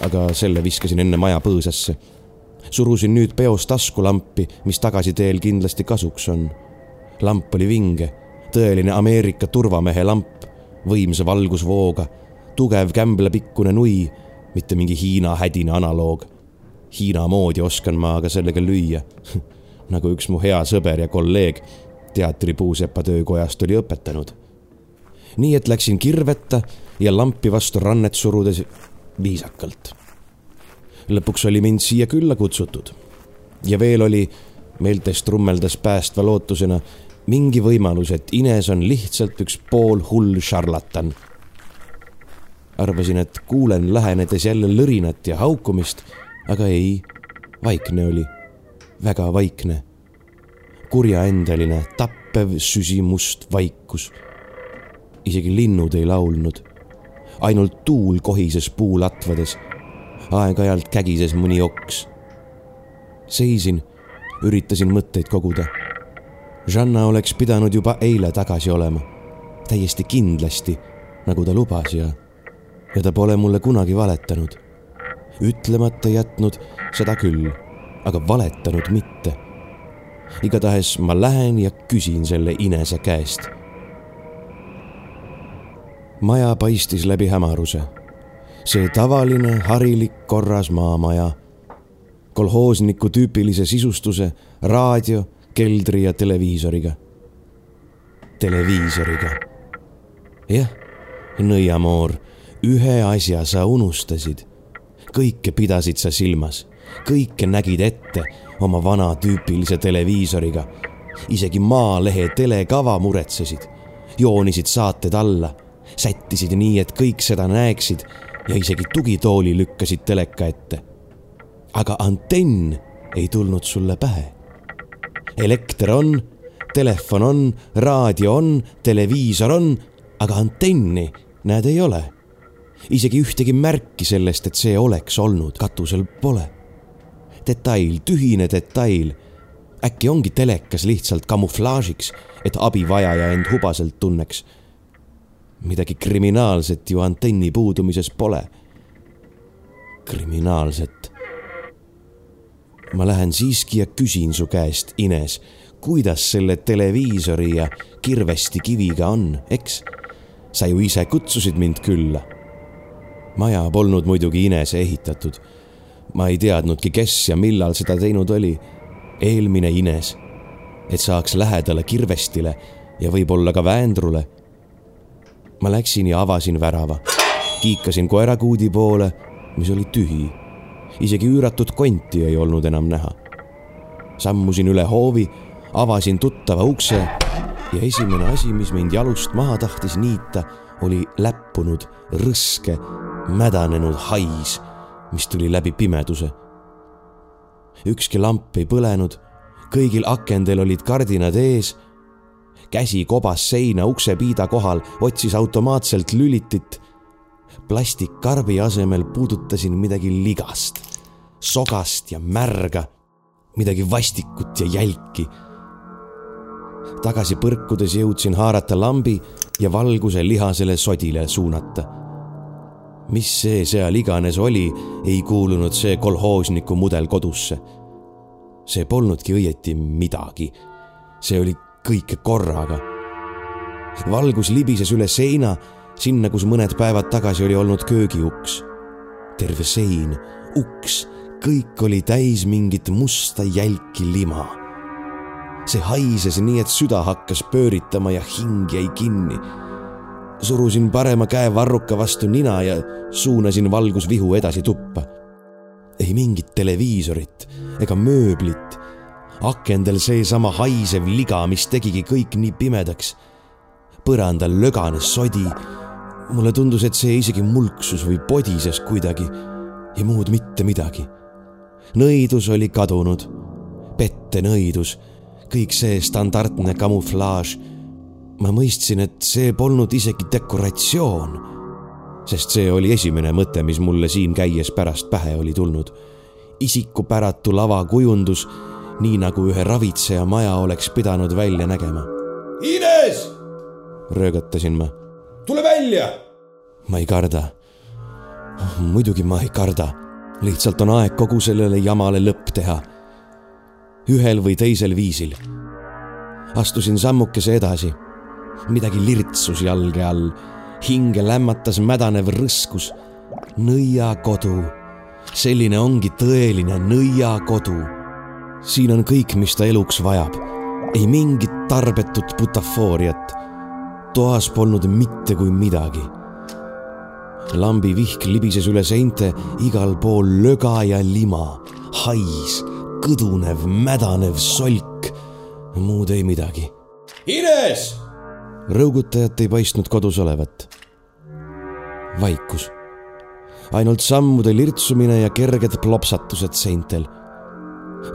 aga selle viskasin enne maja põõsasse surusin nüüd peos taskulampi, mis tagasiteel kindlasti kasuks on. lamp oli vinge, tõeline Ameerika turvamehe lamp, võimsa valgusvooga, tugev kämblapikkune nui, mitte mingi Hiina hädine analoog. Hiina moodi oskan ma aga sellega lüüa nagu üks mu hea sõber ja kolleeg teatri puusepa töökojast oli õpetanud. nii et läksin kirveta ja lampi vastu rannet surudes viisakalt lõpuks oli mind siia külla kutsutud. ja veel oli, meeltes trummeldas päästva lootusena, mingi võimalus, et Ines on lihtsalt üks poolhull šarlatan. arvasin, et kuulen lähenedes jälle lõrinat ja haukumist, aga ei, vaikne oli, väga vaikne. Kurjaendeline, tappev süsimust vaikus. isegi linnud ei laulnud ainult tuul kohises puulatvades aeg-ajalt kägises mõni oks. seisin, üritasin mõtteid koguda. Žanna oleks pidanud juba eile tagasi olema, täiesti kindlasti, nagu ta lubas ja, ja ta pole mulle kunagi valetanud. ütlemata jätnud seda küll, aga valetanud mitte. Igatahes ma lähen ja küsin selle inese käest maja paistis läbi hämaruse see tavaline harilik korras maamaja. kolhoosniku tüüpilise sisustuse, raadio, keldri ja televiisoriga. televiisoriga. jah, nõiamoor, ühe asja sa unustasid. kõike pidasid sa silmas, kõike nägid ette oma vana tüüpilise televiisoriga. isegi Maalehe telekava muretsesid, joonisid saated alla sättisid nii, et kõik seda näeksid ja isegi tugitooli lükkasid teleka ette. aga antenn ei tulnud sulle pähe. elekter on, telefon on, raadio on, televiisor on, aga antenni, näed, ei ole. isegi ühtegi märki sellest, et see oleks olnud, katusel pole. Detail, tühine detail. äkki ongi telekas lihtsalt kamuflaažiks, et abivajaja end hubaselt tunneks midagi kriminaalset ju antenni puudumises pole. kriminaalset. ma lähen siiski ja küsin su käest, Ines, kuidas selle televiisori ja kirvesti kiviga on, eks? sa ju ise kutsusid mind külla. maja polnud muidugi Inese ehitatud. Ma ei teadnudki, kes ja millal seda teinud oli. eelmine Ines, et saaks lähedale kirvestile ja võib-olla ka Väendrule ma läksin ja avasin värava. kiikasin koerakuudi poole, mis oli tühi. isegi üüratud konti ei olnud enam näha. sammusin üle hoovi, avasin tuttava ukse ja esimene asi, mis mind jalust maha tahtis niita, oli läppunud, rõske, mädanenud hais, mis tuli läbi pimeduse. ükski lamp ei põlenud, kõigil akendel olid kardinad ees. käsi kobas seina uksepiida kohal, otsis automaatselt lülitit. plastikkarbi asemel puudutasin midagi ligast, sogast ja märga, midagi vastikut ja jälki tagasi põrkudes jõudsin haarata lambi ja valguse lihasele sodile suunata. Mis see seal iganes oli, ei kuulunud see kolhoosniku mudel kodusse. see polnudki õieti midagi. see oli kõik korraga. valgus libises üle seina, sinna, kus mõned päevad tagasi oli olnud köögiuks. terve sein, uks, kõik oli täis mingit musta jälki lima see haises nii, et süda hakkas pööritama ja hing jäi kinni. Surusin parema käe varruka vastu nina ja suunasin valgusvihu edasi tuppa. ei mingit televiisorit ega mööblit. akendel seesama haisev liga, mis tegigi kõik nii pimedaks. põrandal löganes sodi. mulle tundus, et see isegi mulksus või podises kuidagi ja muud mitte midagi. nõidus oli kadunud pettenõidus kõik see standardne kamuflaaž. Ma mõistsin, et see polnud isegi dekoratsioon, sest see oli esimene mõte, mis mulle siin käies pärast pähe oli tulnud. isikupäratu lavakujundus, nii nagu ühe ravitseja maja oleks pidanud välja nägema. Ines! röögatasin ma. tule välja! ma ei karda. muidugi ma ei karda, lihtsalt on aeg kogu sellele jamale lõpp teha ühel või teisel viisil. astusin sammukese edasi. Midagi lirtsus jalge all, hinge lämmatas mädanev rõskus. nõiakodu, selline ongi tõeline nõiakodu. siin on kõik, mis ta eluks vajab, ei mingit tarbetut butafooriat. toas polnud mitte kui midagi lambi vihk libises üle seinte, igal pool löga ja lima, hais kõdunev, mädanev solk. muud ei midagi. Ines! Rõugutajat ei paistnud kodus olevat. vaikus. ainult sammude lirtsumine ja kerged plopsatused seintel.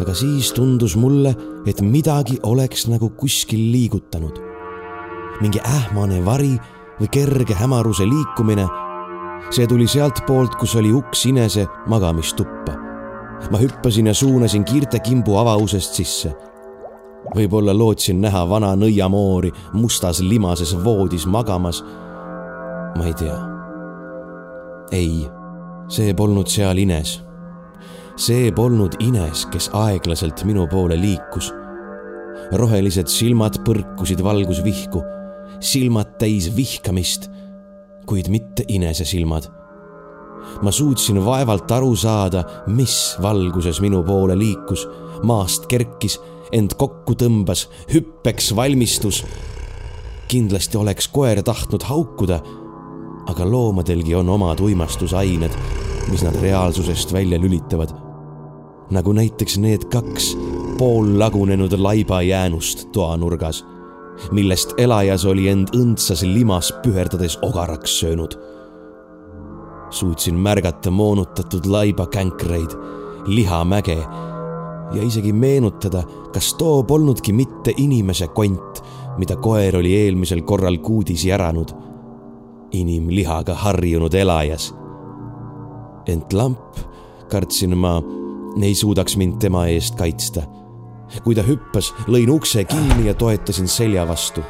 aga siis tundus mulle, et midagi oleks nagu kuskil liigutanud. mingi ähmane vari või kerge hämaruse liikumine. see tuli sealtpoolt, kus oli uks Inese magamistuppa ma hüppasin ja suunasin kiirte kimbu avausest sisse. Võib-olla lootsin näha vana nõiamoori mustas limases voodis magamas. ma ei tea. ei, see polnud seal Ines. see polnud Ines, kes aeglaselt minu poole liikus. rohelised silmad põrkusid valgusvihku, silmad täis vihkamist, kuid mitte Inese silmad ma suutsin vaevalt aru saada, mis valguses minu poole liikus, maast kerkis, end kokku tõmbas, hüppeks valmistus. kindlasti oleks koer tahtnud haukuda, aga loomadelgi on omad uimastusained, mis nad reaalsusest välja lülitavad. nagu näiteks need kaks poollagunenud laibajäänust toanurgas, millest elajas oli end õndsas limas püherdades ogaraks söönud suutsin märgata moonutatud laibakänkreid, lihamäge ja isegi meenutada, kas too polnudki mitte inimese kont, mida koer oli eelmisel korral kuudis järanud. inimlihaga harjunud elajas. ent lamp, kartsin ma, ei suudaks mind tema eest kaitsta. kui ta hüppas, lõin ukse kinni ja toetasin selja vastu.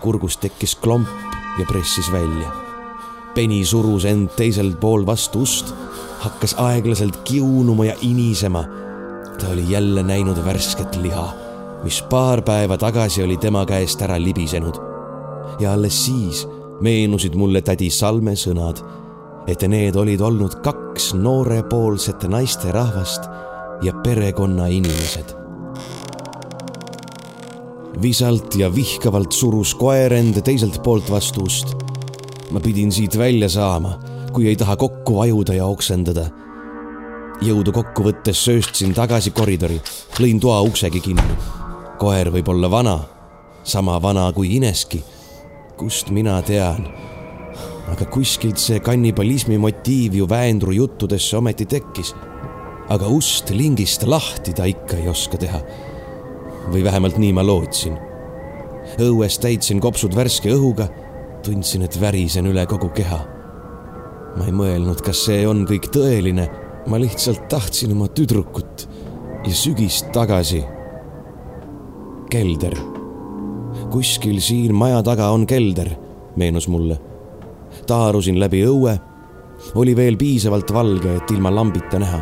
kurgus tekkis klomp ja pressis välja peni surus end teisel pool vastu ust, hakkas aeglaselt kiunuma ja inisema. Ta oli jälle näinud värsket liha, mis paar päeva tagasi oli tema käest ära libisenud. ja alles siis meenusid mulle tädi Salme sõnad, et need olid olnud kaks noorepoolset naisterahvast ja perekonnainimesed visalt ja vihkavalt surus koer end teiselt poolt vastu ust ma pidin siit välja saama, kui ei taha kokku vajuda ja oksendada. Jõudu kokku võttes sööstsin tagasi koridori, lõin toa uksegi kinni. koer võib olla vana, sama vana kui Ineski. kust mina tean? aga kuskilt see kannibalismi motiiv ju Väendru juttudesse ometi tekkis. aga ust lingist lahti ta ikka ei oska teha. või vähemalt nii ma lootsin. õues täitsin kopsud värske õhuga, tundsin, et värisen üle kogu keha. ma ei mõelnud, kas see on kõik tõeline, ma lihtsalt tahtsin oma tüdrukut ja sügist tagasi. kelder. kuskil siin maja taga on kelder, meenus mulle. taarusin läbi õue. oli veel piisavalt valge, et ilma lambita näha.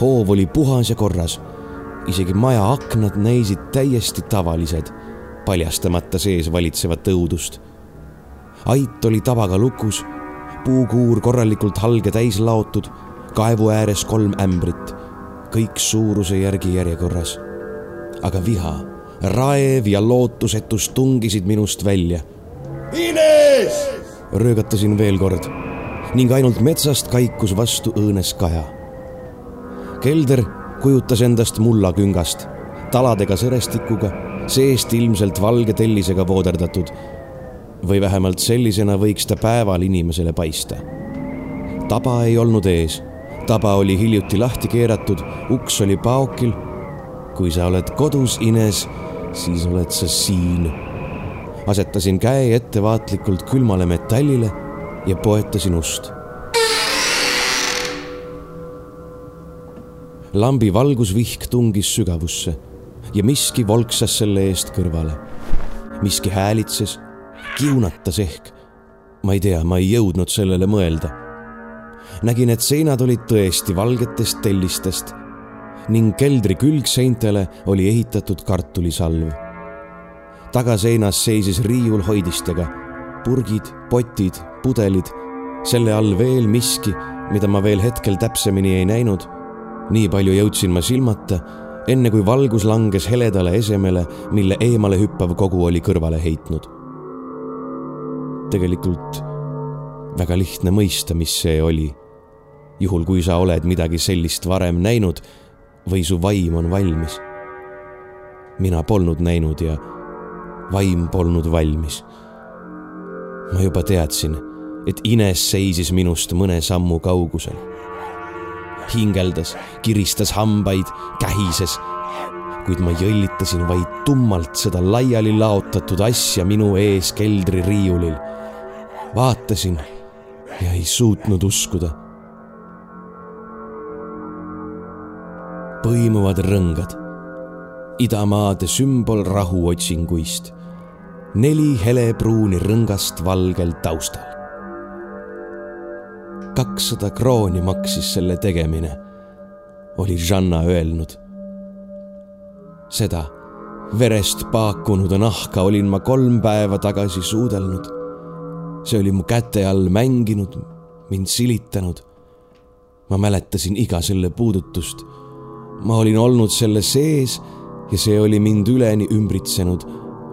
hoov oli puhas ja korras. isegi maja aknad näisid täiesti tavalised, paljastamata sees valitsevat õudust. ait oli tabaga lukus, puukuur korralikult halge täis laotud, kaevu ääres kolm ämbrit kõik suuruse järgi järjekorras. aga viha, raev ja lootusetus tungisid minust välja. Ines! röögatasin veel kord ning ainult metsast kaikus vastu õõnes kaja. kelder kujutas endast mullaküngast, taladega sõrestikuga, seest ilmselt valge tellisega vooderdatud. või vähemalt sellisena võiks ta päeval inimesele paista. taba ei olnud ees taba oli hiljuti lahti keeratud, uks oli paokil. kui sa oled kodus, Ines, siis oled sa siin. asetasin käe ettevaatlikult külmale metallile ja poetasin ust. lambi valgusvihk tungis sügavusse ja miski volksas selle eest kõrvale. miski häälitses, kiunatas ehk. ma ei tea, ma ei jõudnud sellele mõelda nägin, et seinad olid tõesti valgetest tellistest ning keldri külgseintele oli ehitatud kartulisalv. tagaseinas seisis riiul hoidistega, purgid, potid, pudelid, selle all veel miski, mida ma veel hetkel täpsemini ei näinud. nii palju jõudsin ma silmata, enne kui valgus langes heledale esemele, mille eemale hüppav kogu oli kõrvale heitnud. tegelikult väga lihtne mõista, mis see oli juhul kui sa oled midagi sellist varem näinud või su vaim on valmis. mina polnud näinud ja vaim polnud valmis. ma juba teadsin, et Ines seisis minust mõne sammu kaugusel. hingeldas, kiristas hambaid, kähises, kuid ma jõllitasin vaid tummalt seda laiali laotatud asja minu ees keldririiulil. vaatasin ja ei suutnud uskuda põimuvad rõngad. idamaade sümbol rahuotsinguist. neli helepruuni rõngast valgel taustal. kakssada krooni maksis selle tegemine, oli Žanna öelnud. seda verest paakunud nahka olin ma kolm päeva tagasi suudelnud. see oli mu käte all mänginud, mind silitanud. ma mäletasin iga selle puudutust ma olin olnud selle sees ja see oli mind üleni ümbritsenud,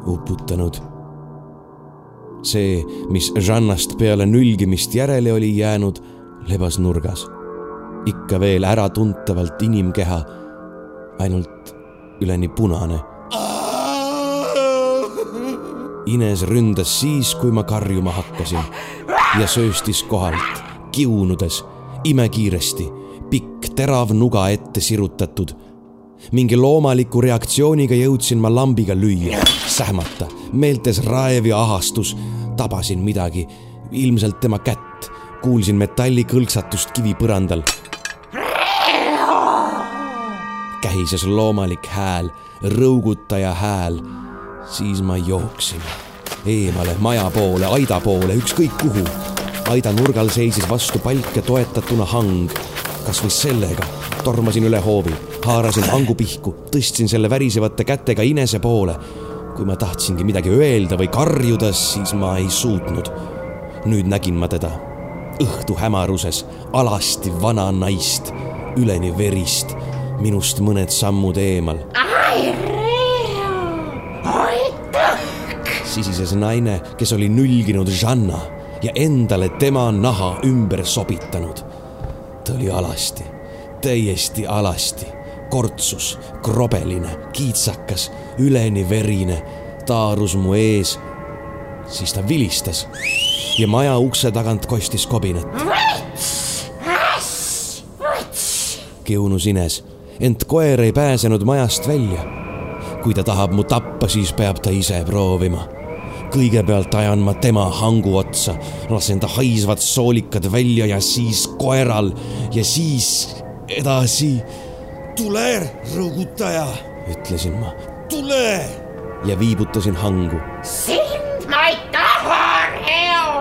uputanud. see, mis Žannast peale nülgimist järele oli jäänud, lebas nurgas. ikka veel äratuntavalt inimkeha, ainult üleni punane. Ines ründas siis, kui ma karjuma hakkasin ja sööstis kohalt, kiunudes, imekiiresti pikk terav nuga ette sirutatud. mingi loomaliku reaktsiooniga jõudsin ma lambiga lüüa, sähmata, meeltes raev ja ahastus. tabasin midagi, ilmselt tema kätt, kuulsin metalli kõlksatust kivipõrandal. kähises loomalik hääl, rõugutaja hääl. siis ma jooksin eemale, maja poole, aida poole, ükskõik kuhu aida nurgal seisis vastu palke toetatuna hang kasvõi sellega tormasin üle hoovi, haarasin hangu pihku, tõstsin selle värisevate kätega Inese poole. kui ma tahtsingi midagi öelda või karjuda, siis ma ei suutnud. nüüd nägin ma teda õhtu hämaruses, alasti vana naist, üleni verist, minust mõned sammud eemal. sisises naine, kes oli nülginud Žanna ja endale tema naha ümber sobitanud ta oli alasti, täiesti alasti, kortsus, krobeline, kiitsakas, üleni verine, taarus mu ees, siis ta vilistas ja maja ukse tagant kostis kobinat. kiunus Ines, ent koer ei pääsenud majast välja. kui ta tahab mu tappa, siis peab ta ise proovima kõigepealt ajan ma tema hangu otsa, lasen ta haisvad soolikad välja ja siis koeral ja siis edasi. tule, rõõgutaja, ütlesin ma. tule. ja viibutasin hangu. sind ma ei taha, Reo,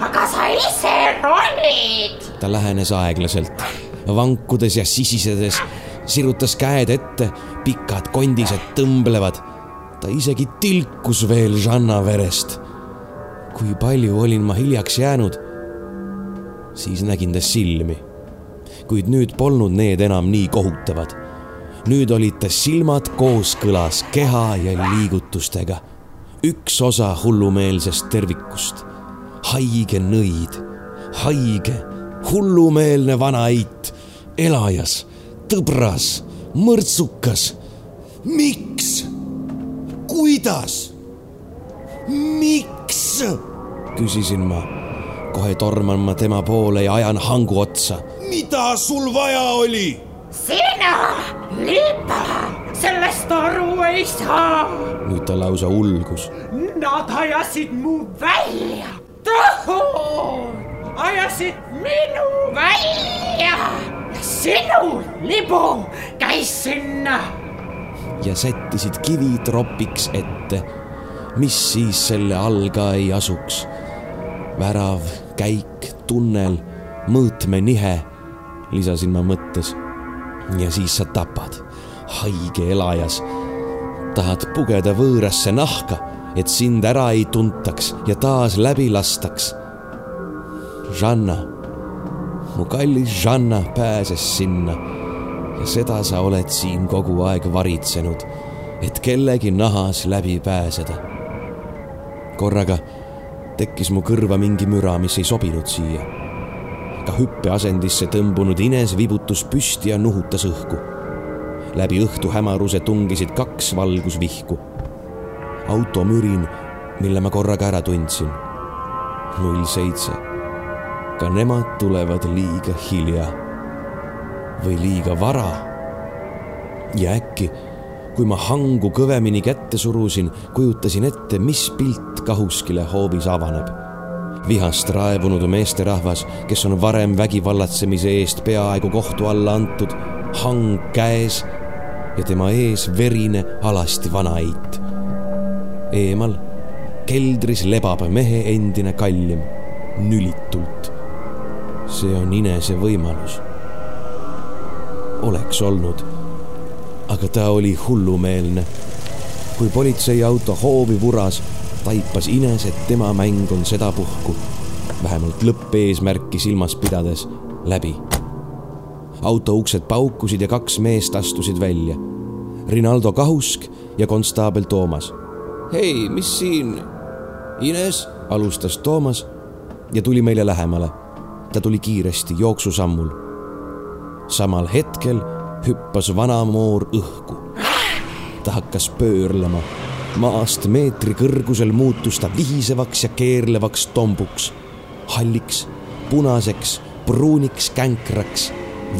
aga sa ise ronid. ta lähenes aeglaselt, vankudes ja sisisedes, sirutas käed ette, pikad kondised tõmblevad ta isegi tilkus veel Žanna verest. kui palju olin ma hiljaks jäänud, siis nägin ta silmi. kuid nüüd polnud need enam nii kohutavad. nüüd olid ta silmad kooskõlas keha ja liigutustega. üks osa hullumeelsest tervikust. haige nõid, haige, hullumeelne vana eit, elajas, tõbras, mõrtsukas. miks? Kuidas? miks? küsisin ma. kohe torman ma tema poole ja ajan hangu otsa. mida sul vaja oli? sina, lipa, sellest aru ei saa. nüüd ta lausa ulgus. Nad ajasid mu välja, tohud, ajasid minu välja. sinu libu käis sinna ja sättisid kivi tropiks ette, mis siis selle all ka ei asuks. värav, käik, tunnel, mõõtmenihe, lisasin ma mõttes. ja siis sa tapad, haige elajas. tahad pugeda võõrasse nahka, et sind ära ei tuntaks ja taas läbi lastaks. Žanna, mu kallis Žanna pääses sinna ja seda sa oled siin kogu aeg varitsenud, et kellegi nahas läbi pääseda. korraga tekkis mu kõrva mingi müra, mis ei sobinud siia. ka hüppeasendisse tõmbunud Ines vibutus püsti ja nuhutas õhku. läbi õhtu hämaruse tungisid kaks valgusvihku. automürin, mille ma korraga ära tundsin. null seitse. ka nemad tulevad liiga hilja või liiga vara. ja äkki, kui ma hangu kõvemini kätte surusin, kujutasin ette, mis pilt Kahuskile hoovis avaneb. vihast raevunud meesterahvas, kes on varem vägivallatsemise eest peaaegu kohtu alla antud, hang käes ja tema ees verine alasti vanaeit. eemal keldris lebab mehe endine kallim, nülitult. see on Inese võimalus oleks olnud. aga ta oli hullumeelne. kui politseiauto hoovi vuras, taipas Ines, et tema mäng on sedapuhku, vähemalt lõppeesmärki silmas pidades, läbi. auto uksed paukusid ja kaks meest astusid välja. Rinaldo Kahusk ja konstaabel Toomas. hei, mis siin? Ines, alustas Toomas ja tuli meile lähemale. ta tuli kiiresti jooksusammul samal hetkel hüppas vanamoor õhku. ta hakkas pöörlema. maast meetri kõrgusel muutus ta vihisevaks ja keerlevaks tombuks. halliks, punaseks, pruuniks känkraks,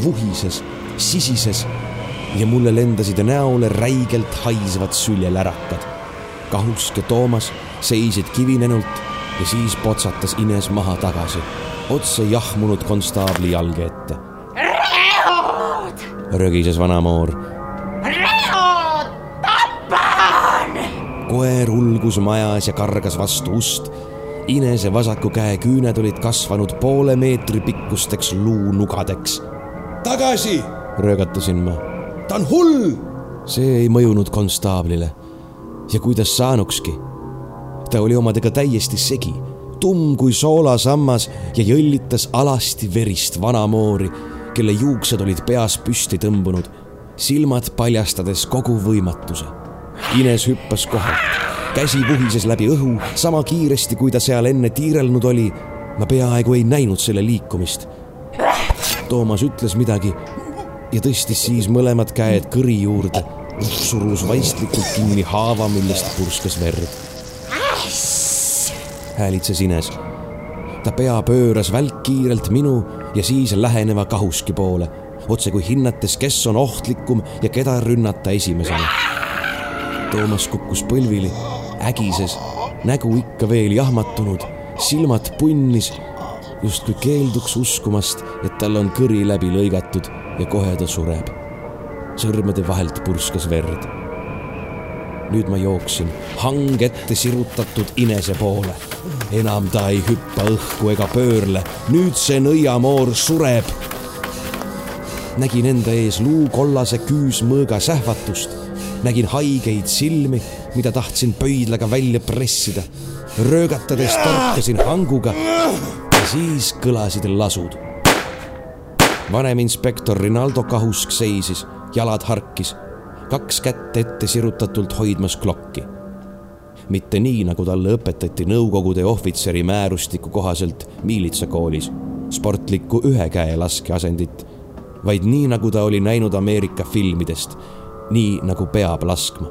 vuhises, sisises ja mulle lendasid näole räigelt haisvad süljelärakad. Kahusk ja Toomas seisid kivinenult ja siis potsatas Ines maha tagasi, otse jahmunud konstaabli jalge ette rögises vanamoor. Reo, tapan! koer ulgus majas ja kargas vastu ust. Inese vasaku käe küüned olid kasvanud poole meetri pikkusteks luunugadeks. tagasi! röögatasin ma. ta on hull! see ei mõjunud konstaablile. ja kuidas saanukski? ta oli omadega täiesti segi, tumm kui soolasammas ja jõllitas alasti verist vanamoori kelle juuksed olid peas püsti tõmbunud, silmad paljastades kogu võimatuse. Ines hüppas kohalt, käsi vuhises läbi õhu sama kiiresti, kui ta seal enne tiirelnud oli. ma peaaegu ei näinud selle liikumist. Toomas ütles midagi ja tõstis siis mõlemad käed kõri juurde, surus vaistlikult kinni haava, millest purskas verd. häälitses Ines. Ta pea pööras välkkiirelt minu ja siis läheneva kahuski poole, otse kui hinnates, kes on ohtlikum ja keda rünnata esimesena. Toomas kukkus põlvili, ägises, nägu ikka veel jahmatunud, silmad punnis, justkui keelduks uskumast, et tal on kõri läbi lõigatud ja kohe ta sureb. sõrmede vahelt purskas verd. nüüd ma jooksin hang ette sirutatud Inese poole. Enam ta ei hüppa õhku ega pöörle, nüüd see nõiamoor sureb. nägin enda ees luukollase küüsmõõga sähvatust, nägin haigeid silmi, mida tahtsin pöidlaga välja pressida. röögatades torkasin hanguga ja siis kõlasid lasud vanem inspektor Rinaldo Kahusk seisis, jalad harkis, kaks kätt ette sirutatult hoidmas klokki. Mitte nii, nagu talle õpetati Nõukogude ohvitseri määrustiku kohaselt miilitsakoolis, sportlikku ühe käe laskeasendit, vaid nii, nagu ta oli näinud Ameerika filmidest, nii nagu peab laskma.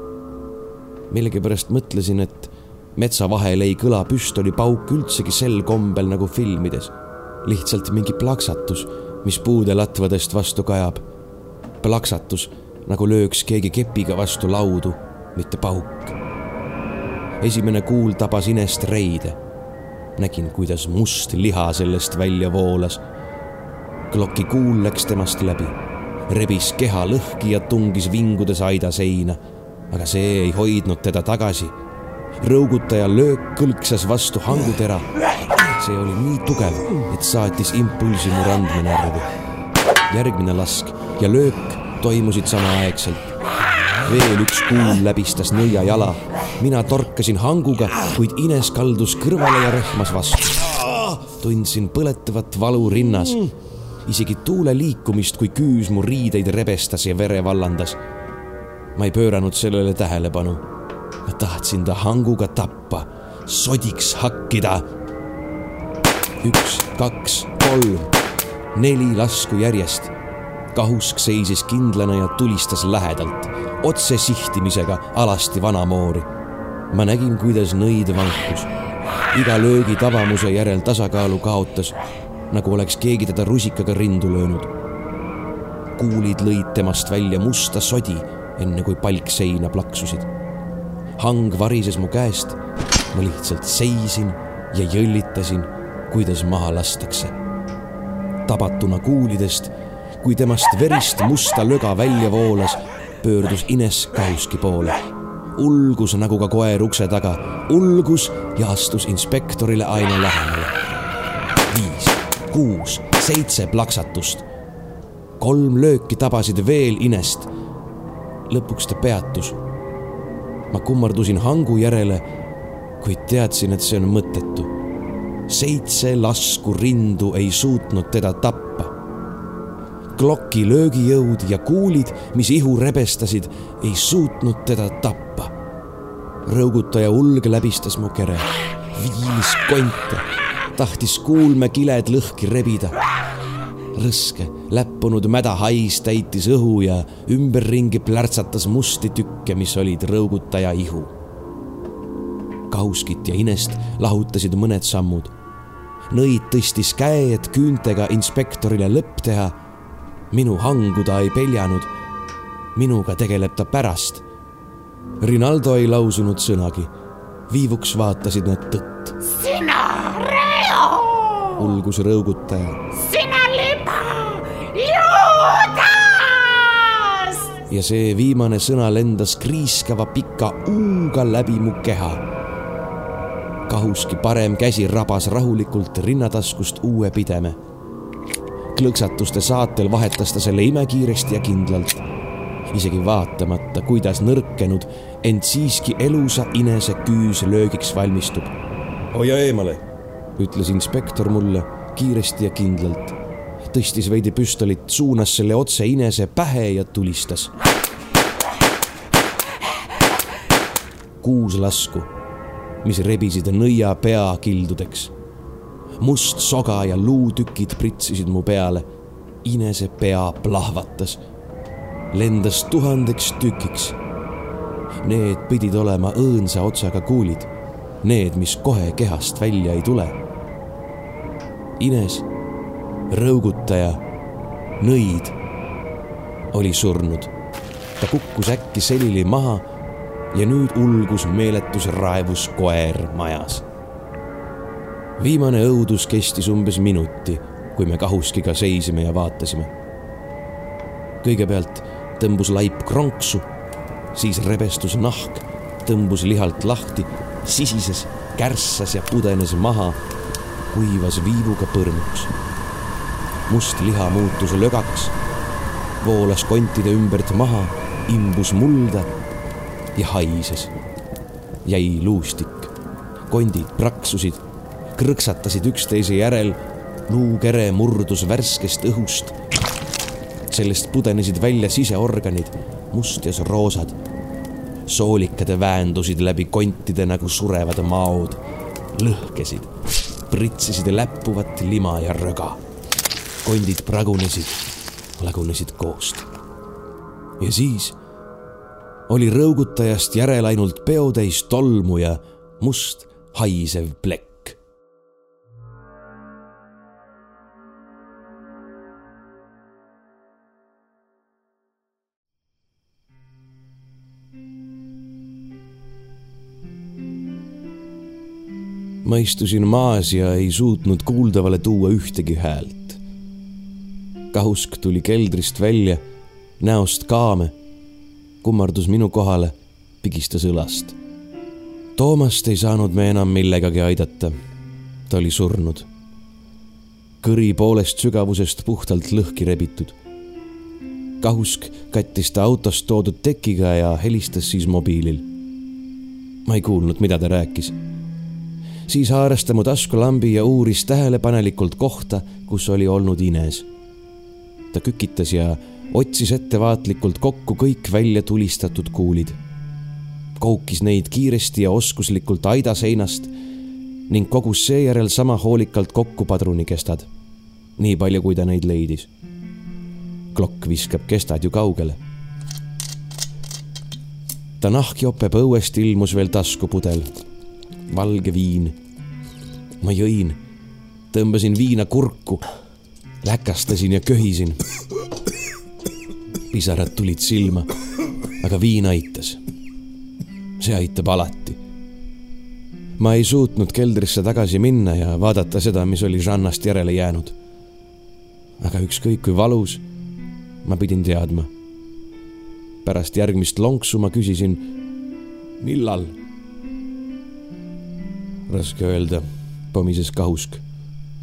millegipärast mõtlesin, et metsa vahel ei kõla püstolipauk üldsegi sel kombel nagu filmides. lihtsalt mingi plaksatus mis puude latvadest vastu kajab. plaksatus, nagu lööks keegi kepiga vastu laudu, mitte pauk. Esimene kuul tabas inest reide. nägin, kuidas must liha sellest välja voolas. kloki kuul läks temast läbi, rebis keha lõhki ja tungis vingudes aida seina. aga see ei hoidnud teda tagasi. rõugutaja löök kõlksas vastu hangutera see oli nii tugev, et saatis impulsi mu randmenärvi. järgmine lask ja löök toimusid samaaegselt. Veel üks kuul läbistas nõia jala. mina torkasin hanguga, kuid Ines kaldus kõrvale ja rehmas vastu. tundsin põletavat valu rinnas. isegi tuule liikumist, kui küüs mu riideid rebestas ja vere vallandas. ma ei pööranud sellele tähelepanu. ma tahtsin ta hanguga tappa, sodiks hakkida üks, kaks, kolm, neli lasku järjest. Kahusk seisis kindlana ja tulistas lähedalt, otse sihtimisega alasti vanamoori. ma nägin, kuidas nõid vankus. iga löögi tabamuse järel tasakaalu kaotas, nagu oleks keegi teda rusikaga rindu löönud. kuulid lõid temast välja musta sodi, enne kui palk seina plaksusid. hang varises mu käest. ma lihtsalt seisin ja jõllitasin kuidas maha lastakse. tabatuna kuulidest, kui temast verist musta löga välja voolas, pöördus Ines Kauski poole. ulgus nagu ka koer ukse taga, ulgus ja astus inspektorile aina lähemale. viis, kuus, seitse plaksatust. kolm lööki tabasid veel Inest. lõpuks ta peatus. ma kummardusin hangu järele, kuid teadsin, et see on mõttetu seitse lasku rindu ei suutnud teda tappa. Kloki löögijõud ja kuulid, mis ihu rebestasid, ei suutnud teda tappa. rõugutaja ulg läbistas mu kere, viilis konte, tahtis kuulmekiled lõhki rebida. rõske, läppunud mäda hais täitis õhu ja ümberringi plärtsatas musti tükke, mis olid rõugutaja ihu Kauskit ja Inest lahutasid mõned sammud nõid tõstis käe, et küüntega inspektorile lõpp teha. Minu hangu ta ei peljanud. minuga tegeleb ta pärast. Rinaldo ei lausunud sõnagi. viivuks vaatasid nad tõtt. sina, Reo! ulgus rõugutaja. sina liba, Juudas! ja see viimane sõna lendas kriiskava pika U-ga läbi mu keha kahuski parem käsi rabas rahulikult rinnataskust uue pideme. Klõksatuste saatel vahetas ta selle imekiiresti ja kindlalt. isegi vaatamata, kuidas nõrkenud, ent siiski elusa inese küüs löögiks valmistub. hoia eemale, ütles inspektor mulle kiiresti ja kindlalt. tõstis veidi püstolit, suunas selle otse inese pähe ja tulistas. kuus lasku mis rebisid nõia pea kildudeks. Must soga ja luutükid pritsisid mu peale. Inese pea plahvatas. lendas tuhandeks tükiks. Need pidid olema õõnsa otsaga kuulid, need, mis kohe kehast välja ei tule. Ines, rõugutaja, nõid oli surnud. ta kukkus äkki selili maha ja nüüd ulgus meeletus raevus koer majas. Viimane õudus kestis umbes minuti, kui me kahuskiga seisime ja vaatasime. kõigepealt tõmbus laip kronksu, siis rebestus nahk, tõmbus lihalt lahti, sisises, kärssas ja pudenes maha, kuivas viivuga põrmuks. must liha muutus lögaks voolas kontide ümbert maha, imbus mulda ja haises. jäi luustik, kondid praksusid, krõksatasid üksteise järel, luukere murdus värskest õhust. sellest pudenesid välja siseorganid, mustjas roosad. soolikad väändusid läbi kontide nagu surevad maod, lõhkesid, pritsisid läppuvat lima ja röga. kondid pragunesid lagunesid koost. ja siis oli rõugutajast järel ainult peotäis tolmu ja must haisev plekk. Ma istusin maas ja ei suutnud kuuldavale tuua ühtegi häält kahusk tuli keldrist välja, näost kaame, kummardus minu kohale, pigistas õlast. Toomast ei saanud me enam millegagi aidata. ta oli surnud. kõri poolest sügavusest puhtalt lõhki rebitud. kahusk kattis ta autost toodud tekiga ja helistas siis mobiilil. ma ei kuulnud, mida ta rääkis siis haaras ta mu taskulambi ja uuris tähelepanelikult kohta, kus oli olnud Ines ta kükitas ja otsis ettevaatlikult kokku kõik välja tulistatud kuulid. koukis neid kiiresti ja oskuslikult aida seinast ning kogus seejärel sama hoolikalt kokku padrunikestad. nii palju, kui ta neid leidis. klokk viskab kestad ju kaugele. ta nahkjope põuest ilmus veel taskupudel, valge viin. ma jõin, tõmbasin viina kurku läkastasin ja köhisin. pisarad tulid silma, aga viin aitas. see aitab alati. ma ei suutnud keldrisse tagasi minna ja vaadata seda, mis oli Žannast järele jäänud. aga ükskõik kui valus, ma pidin teadma. pärast järgmist lonksu ma küsisin, millal? Raske öelda, pomises kahusk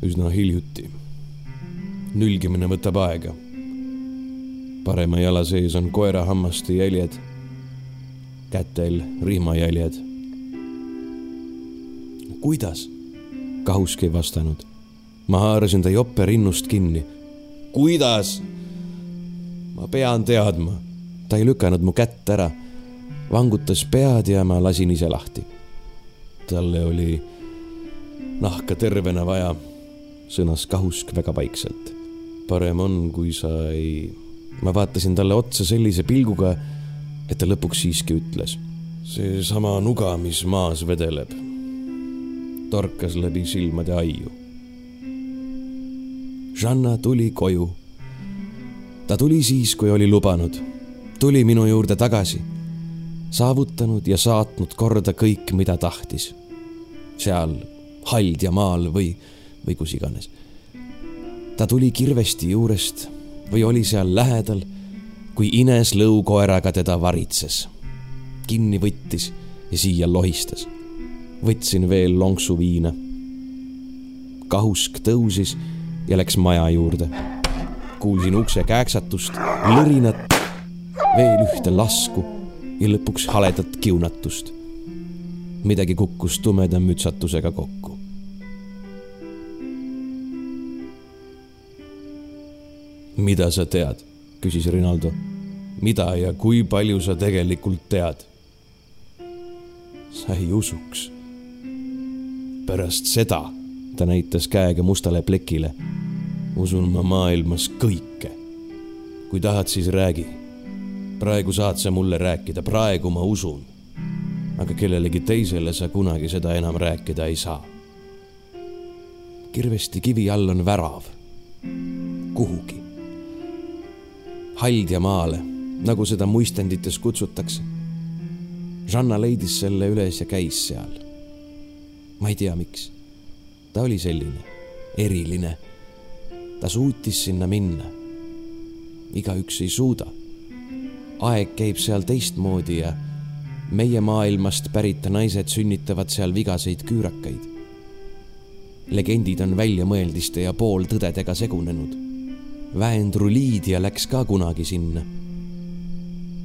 üsna hiljuti nülgimine võtab aega. parema jala sees on koerahammaste jäljed, kätel rihmajäljed. kuidas? kahusk ei vastanud. ma haarasin ta jope rinnust kinni. kuidas? ma pean teadma. ta ei lükanud mu kätt ära, vangutas pead ja ma lasin ise lahti. Talle oli nahka tervena vaja, sõnas kahusk väga vaikselt parem on, kui sa ei. ma vaatasin talle otsa sellise pilguga, et ta lõpuks siiski ütles. seesama nuga, mis maas vedeleb, torkas läbi silmade aiu. Žanna tuli koju. ta tuli siis, kui oli lubanud. tuli minu juurde tagasi, saavutanud ja saatnud korda kõik, mida tahtis. seal Haldjamaal või, või kus iganes ta tuli kirvesti juurest või oli seal lähedal, kui Ines lõukoeraga teda varitses. kinni võttis ja siia lohistas. võtsin veel lonksu viina. kahusk tõusis ja läks maja juurde. kuulsin ukse kääksatust, lõrinat, veel ühte lasku ja lõpuks haledat kiunatust. midagi kukkus tumeda mütsatusega kokku. mida sa tead? küsis Rinaldo. mida ja kui palju sa tegelikult tead? sa ei usuks. pärast seda, ta näitas käega mustale plekile, usun ma maailmas kõike. kui tahad, siis räägi. Praegu saad sa mulle rääkida, praegu ma usun. aga kellelegi teisele sa kunagi seda enam rääkida ei saa. kirvesti kivi all on värav. kuhugi. haldja maale, nagu seda muistendites kutsutakse. Žanna leidis selle üles ja käis seal. ma ei tea, miks. ta oli selline, eriline. ta suutis sinna minna. igaüks ei suuda aeg käib seal teistmoodi ja meie maailmast pärit naised sünnitavad seal vigaseid küürakaid. legendid on väljamõeldiste ja pooltõdedega segunenud. Väendru Liidia läks ka kunagi sinna.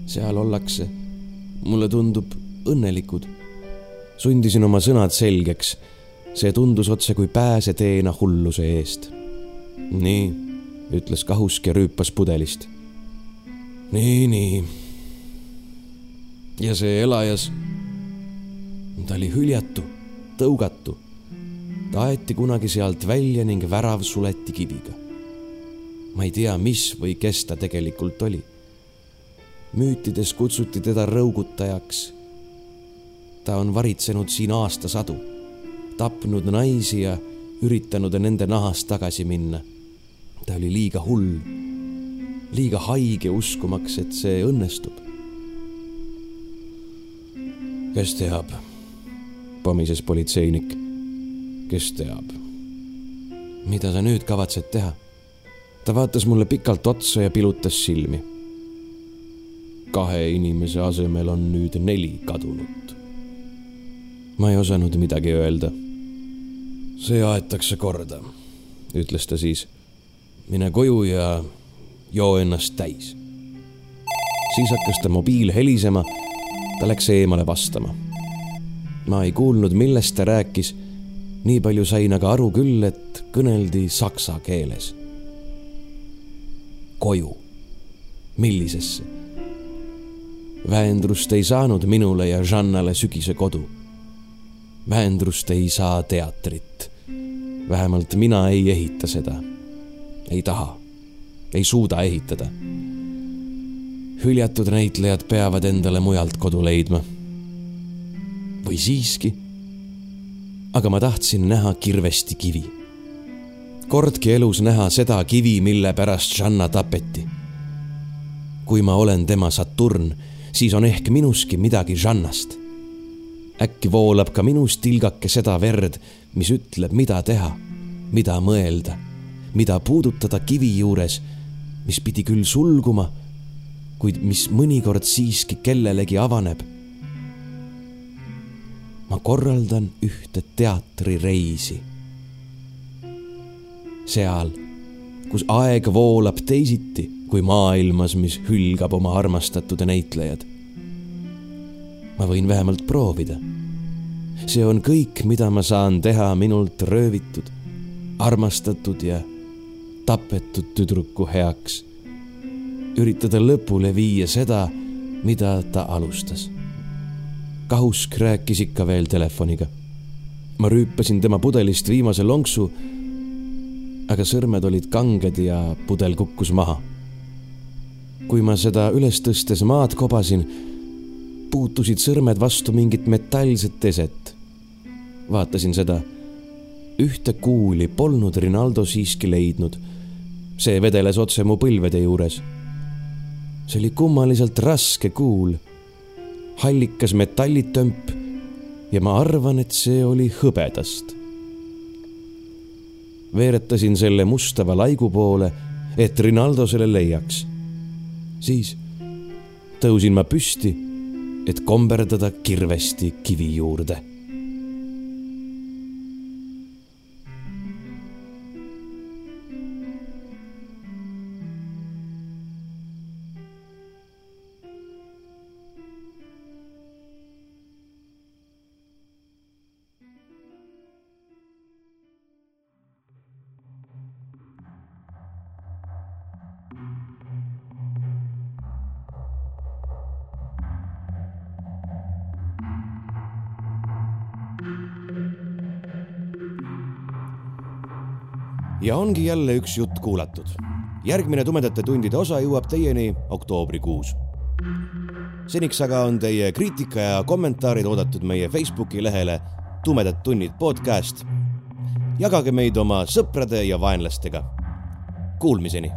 seal ollakse, mulle tundub, õnnelikud. sundisin oma sõnad selgeks. see tundus otse kui pääseteena hulluse eest. nii, ütles Kahusk ja rüüpas pudelist nii, nii. ja see elajas, ta oli hüljatu, tõugatu. ta aeti kunagi sealt välja ning värav suleti kiviga. ma ei tea, mis või kes ta tegelikult oli. müütides kutsuti teda rõugutajaks. ta on varitsenud siin aastasadu, tapnud naisi ja üritanud nende nahast tagasi minna. ta oli liiga hull liiga haige uskumaks, et see õnnestub. kes teab, pomises politseinik. kes teab? mida sa nüüd kavatsed teha? ta vaatas mulle pikalt otsa ja pilutas silmi. kahe inimese asemel on nüüd neli kadunut. ma ei osanud midagi öelda. see aetakse korda, ütles ta siis. mine koju ja joo ennast täis. siis hakkas ta mobiil helisema. ta läks eemale vastama. ma ei kuulnud, millest ta rääkis. nii palju sain aga aru küll, et kõneldi saksa keeles. koju. millisesse? väendrust ei saanud minule ja Žannale sügise kodu. väendrust ei saa teatrit. vähemalt mina ei ehita seda. ei taha ei suuda ehitada. hüljatud näitlejad peavad endale mujalt kodu leidma. või siiski. aga ma tahtsin näha kirvesti kivi. kordki elus näha seda kivi, mille pärast Žanna tapeti. kui ma olen tema Saturn, siis on ehk minuski midagi Žannast. äkki voolab ka minus tilgake seda verd, mis ütleb, mida teha, mida mõelda, mida puudutada kivi juures mis pidi küll sulguma, kuid mis mõnikord siiski kellelegi avaneb. ma korraldan ühte teatrireisi. seal, kus aeg voolab teisiti kui maailmas, mis hülgab oma armastatud näitlejad. ma võin vähemalt proovida. see on kõik, mida ma saan teha minult röövitud, armastatud ja tapetud tüdruku heaks. üritada lõpule viia seda, mida ta alustas. Kahusk rääkis ikka veel telefoniga. ma rüüpasin tema pudelist viimase lonksu. aga sõrmed olid kanged ja pudel kukkus maha. kui ma seda üles tõstes maad kobasin, puutusid sõrmed vastu mingit metallset eset. vaatasin seda ühte kuuli polnud Rinaldo siiski leidnud see vedeles otse mu põlvede juures. see oli kummaliselt raske kuul, hallikas metallitömp ja ma arvan, et see oli hõbedast. veeretasin selle mustava laigu poole, et Rinaldo selle leiaks. siis tõusin ma püsti, et komberdada kirvesti kivi juurde ja ongi jälle üks jutt kuulatud. järgmine Tumedate tundide osa jõuab teieni oktoobrikuus seniks aga on teie kriitika ja kommentaarid oodatud meie Facebooki lehele Tumedad tunnid podcast. jagage meid oma sõprade ja vaenlastega. Kuulmiseni